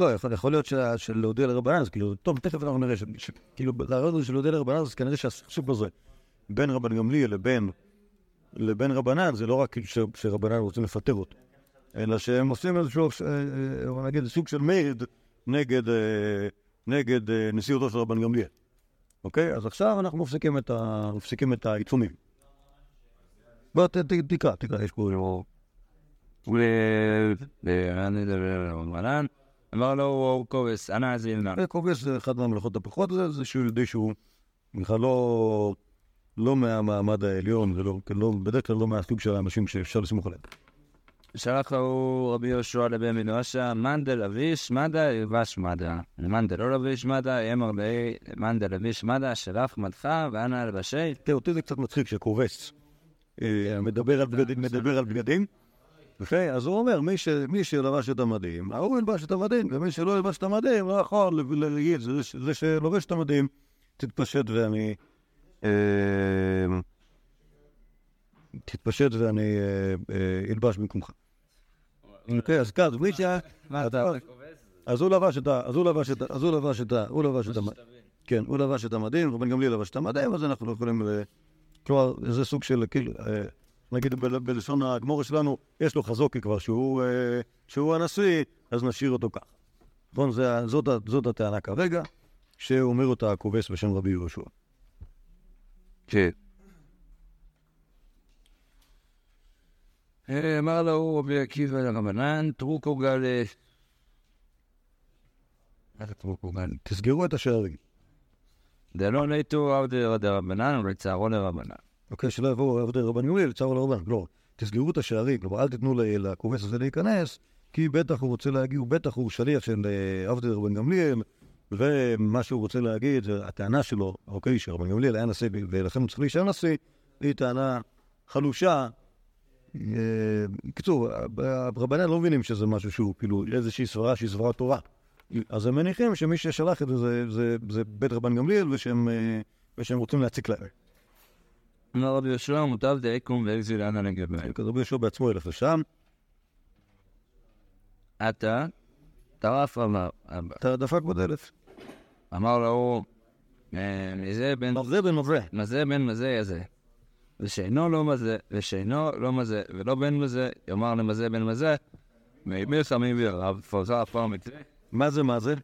לא, יכול, להיות שלהודיע לרבנן, אז כאילו, טוב, תכף אנחנו נראה, כאילו, הזה של להודיע לרבנן, אז כנראה שהסכסוך הזה בין רבן גמליאל לבין, לבין רבנן, זה לא רק כאילו שרבנן רוצים לפטר אותו, אלא שהם עושים איזשהו, אה, אה, נגיד, סוג של מייד נגד, אה, נגד אה, נשיאותו של רבן גמליאל. אוקיי? אז עכשיו אנחנו מפסיקים את, ה... מפסיקים את העיצומים. בוא, ת- ת- תקרא, תקרא, יש פה... ורבנן אמר לו קובס, אנא עזילנה. קוגס זה אחד מהמלאכות הפחות, זה שהוא יהודי שהוא בכלל לא, לא מהמעמד העליון, ולא, לא, בדרך כלל לא מהסוג של האנשים שאפשר לסמוך עליהם. שלח לו רבי יהושע לבן מדרשה, מנדל אביש מדה ילבש מדה. מנדל לא לביש מדה, אמר לי מנדל לביש מדה, שלח מדך ואנא אלבשי. תראה, אותי זה קצת מצחיק שקובס אה, מדבר על בגדים, מדבר על בגדים. יפה, אז הוא אומר, מי, ש, מי שלבש את המדים, ההוא ילבש את המדים, ומי שלא ילבש את המדים, לא יכול ל- להגיד, זה, זה שלובש את המדים, תתפשט ואני... אה, תתפשט ואני אה, אה, אלבש במקומך. אוקיי, אז ככה, מי שה... אז הוא לבש את ה... אז הוא לבש את ה... אז הוא לבש את ה... הוא לבש את המדים. כן, הוא לבש את המדים, רבן גמליאל לבש את המדים, אז אנחנו לא יכולים... ל- כלומר, זה סוג של, כאילו, נגיד בלשון הגמורה שלנו, יש לו חזוקי כבר, שהוא, אה, שהוא הנשיא, אז נשאיר אותו ככה. נכון? זאת, זאת הטענה כרגע, שאומר אותה הכובס בשם רבי יהושע. כן. אמר לו רבי עקיבא לרבנן, טרוקו גלה. מה זה טרוקו גלה? תסגרו את השערים. דלא ליטו עבדי דרבנן ולצערו לרבנן. אוקיי, שלא יבואו עבדי רבן גמליאל, צער לרבן. לא, תסגרו את השערים, כלומר, אל תיתנו לכובס הזה להיכנס, כי בטח הוא רוצה להגיד, הוא בטח הוא שליח של אה, עבדי רבן גמליאל, ומה שהוא רוצה להגיד, זה הטענה שלו, אוקיי, שרבן גמליאל היה נשיא, ולכן הוא צריך להישאר נשיא, היא טענה חלושה. אה, בקיצור, רבנן לא מבינים שזה משהו שהוא כאילו איזושהי סברה שהיא סברה תורה. אז הם מניחים שמי ששלח את זה זה, זה, זה בית רבן גמליאל, ושהם, אה, ושהם רוצים להציק להם. אמר רבי יהושע, מוטב דאיקום ואקזיל אנא לגבי. אז רבי יהושע בעצמו ילך לשם, עתה, טרף אמר, אתה דפק בדלת. אמר לו, אה, מזה בן מזה בן מזה. מזה בן מזה יזה. ושאינו לא מזה, ושאינו לא מזה, ולא בן מזה, יאמר למזה בן מזה, מימי חמים וירב, פרחה הפעם מתווה. מה זה מה זה?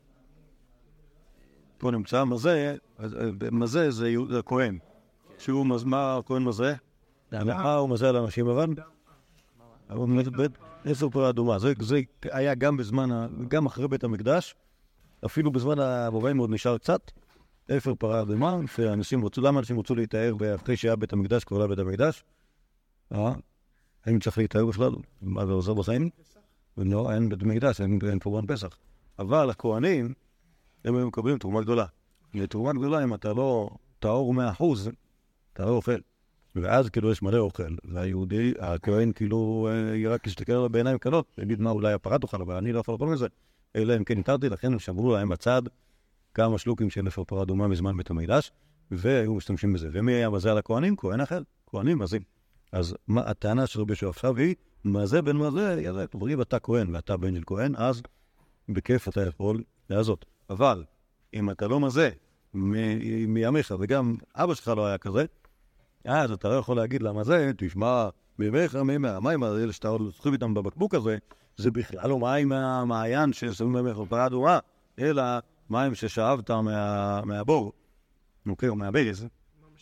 פה נמצא מזה, אה, מזה זה זה הכהן. שהוא, מז- מה הכהן מזה? מה הוא מזה על אנשים לבן? עשר פרה אדומה. זה, היה גם בזמן, גם אחרי בית המקדש, אפילו בזמן הבובעים עוד נשאר קצת. אפר פרה אדומה, שאנשים רצו, למה אנשים רצו להתאר אחרי שהיה בית המקדש, כבר לא היה בית המקדש? אה? האם צריך להתאר בכלל? מה זה עוזר בחיים? לא, אין בית מקדש, אין, קורבן פסח. אבל הכהנים, הם היו מקבלים תרומה גדולה. ותרומה גדולה, אם אתה לא טהור מאה אחוז, אתה לא אוכל. ואז כאילו יש מלא אוכל, והיהודי, הכהן כאילו אה, רק יסתכל עליו בעיניים קלות, ויגיד מה אולי הפרה תאכל, אבל אני לא לאכול מזה, אלא אם כן התרתי, לכן הם שמרו להם בצד כמה שלוקים של אפר פרה אדומה מזמן בית המקדש, והיו משתמשים בזה. ומי היה מזה על הכהנים? כהן אחר, כהנים מזים. אז מה, הטענה של רבי עכשיו היא, מה זה בין מה זה, יזה, כלומר אם אתה כהן ואתה בן של כהן, אז בכיף אתה יכול לעזות. אבל אם אתה לא מזה מימיך, וגם אבא שלך לא היה כזה, אז אתה לא יכול להגיד למה זה, תשמע, מימיך, מימי, המים האלה שאתה עוד סוחב איתם בבקבוק הזה, זה בכלל לא מים מהמעיין ששמים בהם פרה אדומה, אלא מים ששאבת מה, מהבור, אוקיי, או מהברז.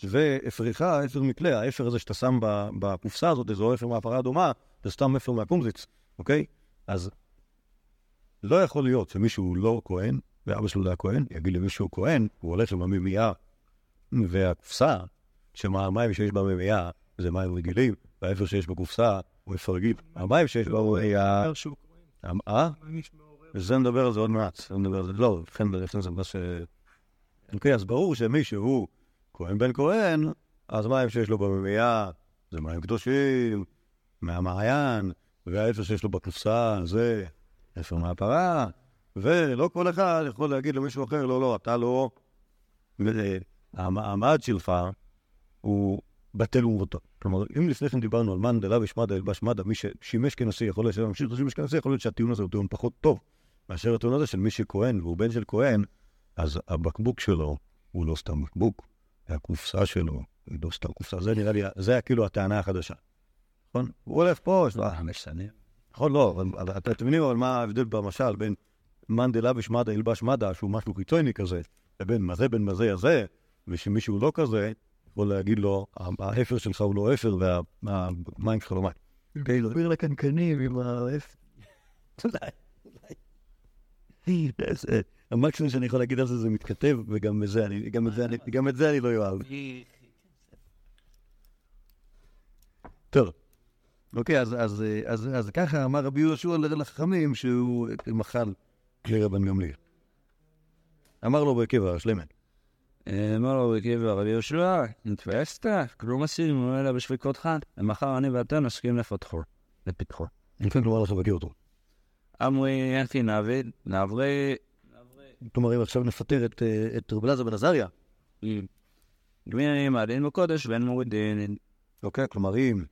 ואפרך, אפר מקלה, האפר הזה שאתה שם בקופסה הזאת, זה אפר מהפרה אדומה, זה סתם אפר מהקומזיץ, אוקיי? אז לא יכול להיות שמישהו לא כהן, ואבא שלו לא היה כהן, יגיד למישהו כהן, הוא הולך עם המימייה, והקופסה, שהמים שיש במימייה זה מים רגילים, והאפר שיש בקופסה הוא אפר רגיל. המים שיש במימייה... אה? וזה נדבר על זה עוד מעט, זה נדבר על זה, לא, לכן לכן זה מה ש... אוקיי, אז ברור שמי שהוא כהן בן כהן, אז מים שיש לו במימייה זה מים קדושים, מהמעיין, והאפר שיש לו בקופסה זה אפר מהפרה, ולא כל אחד יכול להגיד למישהו אחר, לא, לא, אתה לא... המעמד שלך הוא בטל ומבוטל. כלומר, אם לפני כן דיברנו על מאן דלה ושמדה ילבש מדה, מי ששימש כנשיא יכול להיות להמשיך להשימש כנשיא, יכול להיות שהטיעון הזה הוא טיעון פחות טוב מאשר הטיעון הזה של מי שכהן והוא בן של כהן, אז הבקבוק שלו הוא לא סתם בקבוק, הקופסה שלו היא לא סתם קופסה. זה נראה לי, זה היה כאילו הטענה החדשה. נכון? הוא הולך פה, יש לו... חמש שנים. נכון, לא, אבל אתם מבינים אבל מה ההבדל במשל בין מאן דלבש מדה ילבש מדה, שהוא משהו חיצוני כזה, לבין מזה בין מזה הזה, ושמישהו לא כזה, יכול להגיד לו, האפר שלך הוא לא אפר והמים שלך לא מים. אוקיי, להעביר לקנקנים עם האפר. *laughs* המקסימום שאני יכול להגיד על זה זה מתכתב, וגם את זה אני- גם את זה אני- גם את זה אני לא אוהב. טוב. אוקיי, אז, אז, אז, אז ככה אמר רבי יהושע לחכמים שהוא מחל לרבן גמליאל. אמר לו בקבע, שלמן. אמר לו בקבר רבי יהושע, נתפסת? כלום עשינו אלא בשביקותך, ומחר אני ואתה נסכים לפתחו, לפתחו. אני כן כלומר לך לבקר אותו. אמרי אנפי נעביד, נעברי... כלומר, אם עכשיו נפטר את, אה, את רב אלעזר בן עזריה, גמירים מעלין בקודש ואין מורידין. אוקיי? כלומר, אם,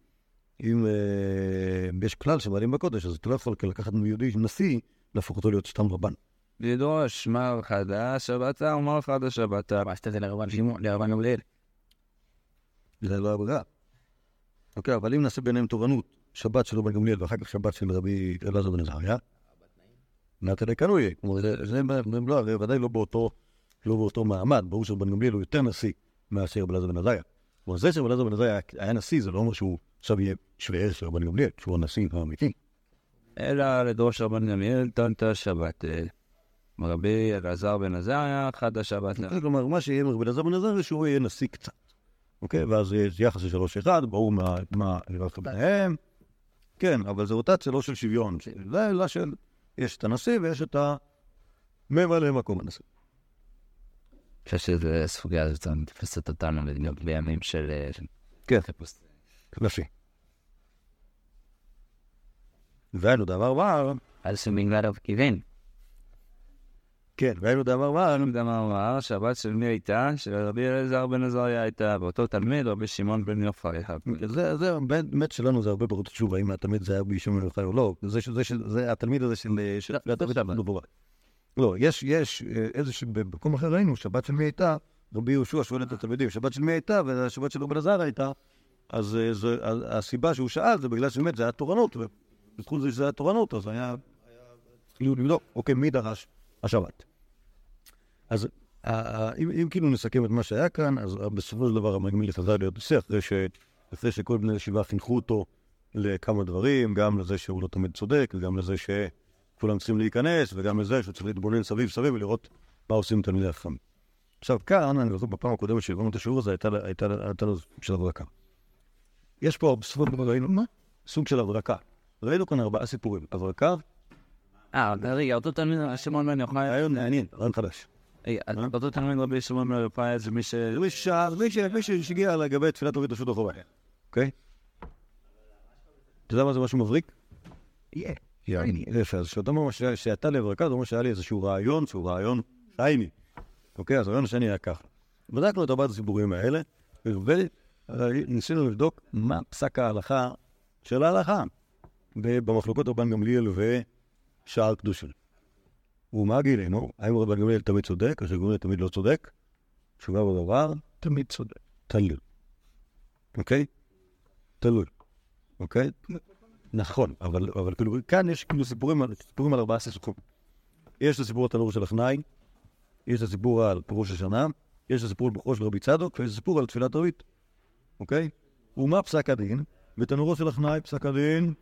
אם אה, יש כלל שמעלים בקודש, אז אתה לא יכול לקחת מיהודי נשיא, להפוך אותו להיות סתם רבן. לדרוש מר חדש שבתה ומר חדש שבתה. מה עשית את זה לרבן שמעון, לרבן גמליאל? זה לא הברירה. אוקיי, אבל אם נעשה ביניהם תורנות, שבת של רבן גמליאל ואחר כך שבת של רבי אלעזר בן עזריה, נתן זה, זה לא, זה ודאי לא באותו, לא באותו מעמד. ברור שבן גמליאל הוא יותר נשיא מאשר בלעזר בן עזריה. כלומר, זה שבלעזר בן עזריה היה- נשיא, זה לא אומר שהוא עכשיו יהיה שווה ערך של רבן גמליאל, שהוא הנשיא האמיתי. אלא לדרוש רבן גמליאל טענת שבת. רבי אלעזר בן עזריה, חד השבת. כלומר, מה שיהיה עם רבי אלעזר בן עזריה, שהוא יהיה נשיא קצת. אוקיי? ואז יש יחס של שלוש אחד, ברור מה היררכיה ביניהם. כן, אבל זה רוטציה לא של שוויון. זה לא של... יש את הנשיא ויש את הממלא מקום הנשיא. אני חושב שזו סוגיה הזאת תופסת אותנו גם בימים של... אה, כן. נשיא. והיינו דבר מה, אז שמגלד אב כיוון. כן, והיינו דבר מה, גם אמר שהבת של מי הייתה? של רבי אלעזר בן עזריה הייתה, ואותו תלמיד רבי שמעון בן יופי. זה, זה, באמת שלנו זה הרבה פחות חשוב, האם התלמיד זה היה בישום מלאכה או לא. זה, שזה, זה התלמיד הזה של... לא, לא. לא, יש, יש אה, איזשהו, במקום אחר ראינו, שבת של מי הייתה, רבי יהושע שואל את התלמידים, שבת של מי הייתה, והשבת של רבי אלעזר הייתה, אז אה, זה, אז הסיבה שהוא שאל זה בגלל שבאמת זה היה תורנות, ובזכות זה שזה היה תורנות, אז היה, כאילו לבדוק, אוקיי, מי דרש השבת. אז ה- ה- אם, אם כאילו נסכם את מה שהיה כאן, אז בסופו של דבר המגמיל חזר להיות נשיא, אחרי, ש, אחרי שכל בני הישיבה חינכו אותו לכמה דברים, גם לזה שהוא לא תמיד צודק, וגם לזה שכולם צריכים להיכנס, וגם לזה שהוא צריך להתבונן סביב סביב ולראות מה עושים תלמידי החכמים. עכשיו כאן, אני זוכר בפעם הקודמת שהבנו את השיעור הזה, הייתה, הייתה, הייתה לו סוג של הברקה. יש פה, בסופו של דבר ראינו, מה? סוג של הברקה. ראינו כאן ארבעה סיפורים. הברקה, אה, רגע, אותו תלמיד שמעון בן יוחאי. רעיון מעניין, רעיון חדש. אז אותו תלמיד רבי שמעון בן יוחאי זה מי ש... מי ששאל, מי ש- מי שהגיע לגבי תפילת ערבית רשות החובה, אוקיי? אתה יודע מה זה משהו מבריק? יפה, אז כשאתה אומר שאתה לברקה, זה אומר שהיה לי איזשהו רעיון שהוא רעיון שייני. אוקיי, אז הרעיון השני היה ככה. בדקנו את ארבעת הסיפורים האלה, וניסינו לבדוק מה פסק ההלכה של ההלכה במחלוקות רבן גמליאל ושער קדושים. ומה גילינו? האם רבן גמליאל תמיד צודק, או שגמליאל תמיד לא צודק? תשובה בדבר, תמיד צודק. תלוי. אוקיי? תלוי. אוקיי? נכון, אבל, אבל כאילו, כאן יש כאילו סיפורים, סיפורים על ארבעה סיפורים. יש את הסיפור התנור של החנאי, יש את הסיפור על פירוש השנה, יש את הסיפור על בחורו של רבי צדוק, ויש את הסיפור על תפילת ערבית, אוקיי? ומה פסק הדין? בתנורו של החנאי, פסק הדין,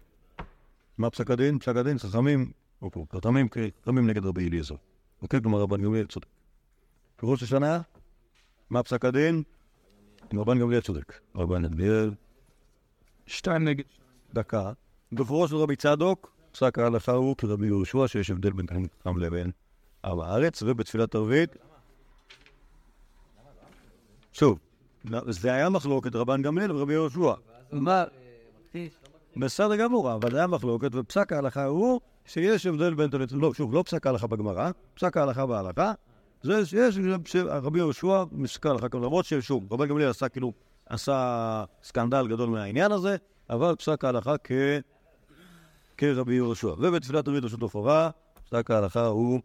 מה פסק הדין? פסק הדין, חכמים, אוקיי, חכמים, חכמים נגד רבי אליעזר. אוקיי? כלומר, רבן גמליאל צודק. פירוש השנה, מה פסק הדין? רבן גמליאל צודק. רבן גמליאל, שתיים נגד... דקה. בפירוש של רבי צדוק, פסק ההלכה הוא כרבי יהושע, שיש הבדל בין חכם לבין עם הארץ, ובתפילת ערבית, שוב, זה היה מחלוקת רבן גמליאל ורבי יהושע. מה? בסדר גמור, אבל זה היה מחלוקת, ופסק ההלכה הוא שיש הבדל בין תלמיד, לא, שוב, לא פסק ההלכה בגמרא, פסק ההלכה בהלכה, זה שיש, רבי יהושע מסתכל ההלכה, למרות ששוב, רבן גמליאל עשה כאילו, עשה סקנדל גדול מהעניין הזה, אבל פסק ההלכה. כרבי יהושע. ובתפילת ערבית רשות ופורה, פסק ההלכה הוא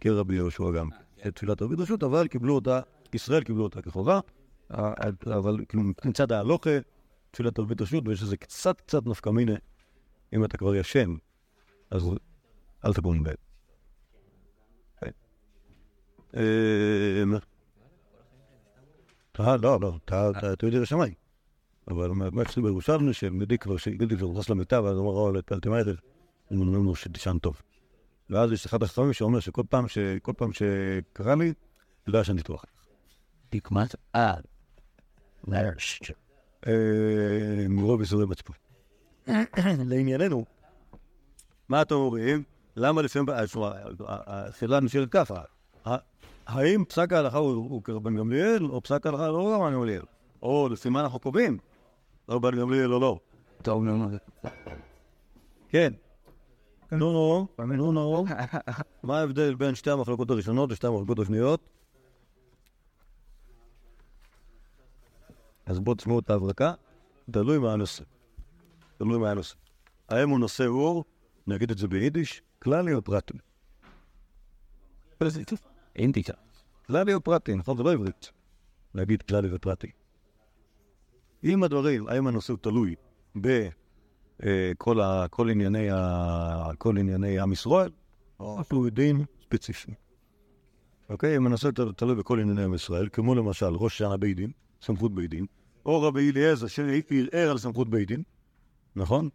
כרבי יהושע גם. תפילת ערבית רשות, אבל קיבלו אותה, ישראל קיבלו אותה כחובה, אבל כאילו מצד ההלוכה, תפילת ערבית רשות, ויש לזה קצת קצת נפקא מינה, אם אתה כבר ישן, אז אל תקום בעת. אה, לא, לא, אתה יודע לשמיים. אבל מה אצלי בירושלמי, שגדי כבר, שגדי כבר נכנס למיטה, ואז הוא אמר, "אוי, התפללתי מהר, הם אומרים לו שתישן טוב. ואז יש אחד החכמים שאומר שכל פעם שקרה לי, לא ישנתי טוב. תקמת? אה. אה, מרוב ייסורי מצפון. *coughs* לענייננו, מה אתם אומרים? למה לפעמים, אה, תשמע, השאלה נשאלת ככה, האם פסק ההלכה הוא כרבן גמליאל, או פסק ההלכה לא רבן גמליאל? או לפי מה אנחנו קובעים? רבן גמליאל או לא? טוב, נו, נו. כן. נו נו, נו נו, *laughs* מה ההבדל בין שתי המחלקות הראשונות לשתי המחלקות השניות? אז בואו תשמעו את ההברקה, תלוי מה הנושא. תלוי מה הנושא. האם הוא נושא אור, נגיד את זה ביידיש, כללי או פרטי? אינדיקה. כללי או פרטי, נכון? זה לא עברית. להגיד כללי ופרטי. אם הדברים, האם הנושא תלוי בכל ה- כל ענייני ה- כל ענייני עם ישראל, משהו דין ספציפי. אוקיי? מנסה תלוי בכל ענייני עם ישראל, כמו למשל ראש שנה בית דין, סמכות בית דין, או רבי אליעזר שערער על סמכות בית דין, נכון?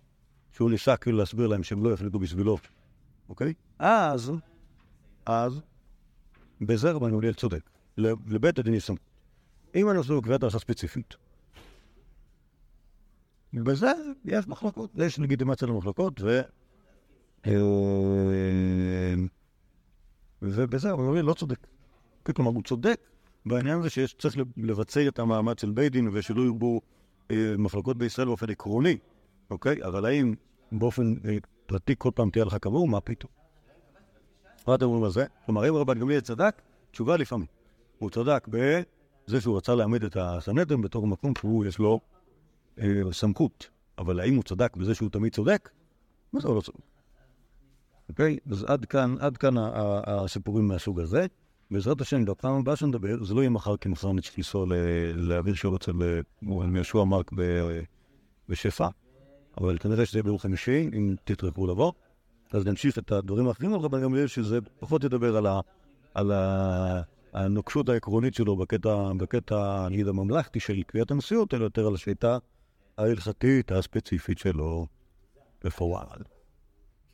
שהוא ניסה כאילו להסביר להם שהם לא יחליטו בשבילו, אוקיי? אז, אז, בזה רבן גמליאל צודק. לבית הדין יש סמכות. אם אני עושה לו קביעת הלכה ספציפית, בזה יש מחלוקות, יש לגיטימציה למחלוקות, ו... ובזה רבן גמליאל לא צודק. כלומר, הוא צודק בעניין הזה שיש צריך לבצע את המאמץ של בית דין ושלא ירבו אה, מחלוקות בישראל באופן עקרוני, אוקיי? אבל האם באופן אה, פרטי כל פעם תהיה לך קבוע, מה פתאום? מה אתם אומרים על זה? כלומר, אם רבן גמליאל צדק, תשובה לפעמים. הוא צדק בזה שהוא רצה להעמיד את הסנהדרין בתור מקום שהוא, יש לו אה, סמכות. אבל האם הוא צדק בזה שהוא תמיד צודק? מה זה לא צודק? אוקיי? אז עד כאן, עד כאן הסיפורים מהסוג הזה. בעזרת השם, בפעם הבאה שנדבר, זה לא יהיה מחר, כי מחר צריך לנסוע להעביר שירות אצל יהושע מרק בשפע, אבל כנראה שזה יהיה ביום חמישי, אם תטרחו לבוא. אז נמשיך את הדברים האחרים על רבן גמליאל, שזה פחות ידבר על, ה, על ה, הנוקשות העקרונית שלו בקטע, בקטע, נגיד, הממלכתי של קביעת הנשיאות, אלא יותר על השליטה ההלכתית הספציפית שלו בפועל.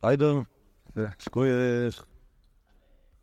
היידר, סקוייך.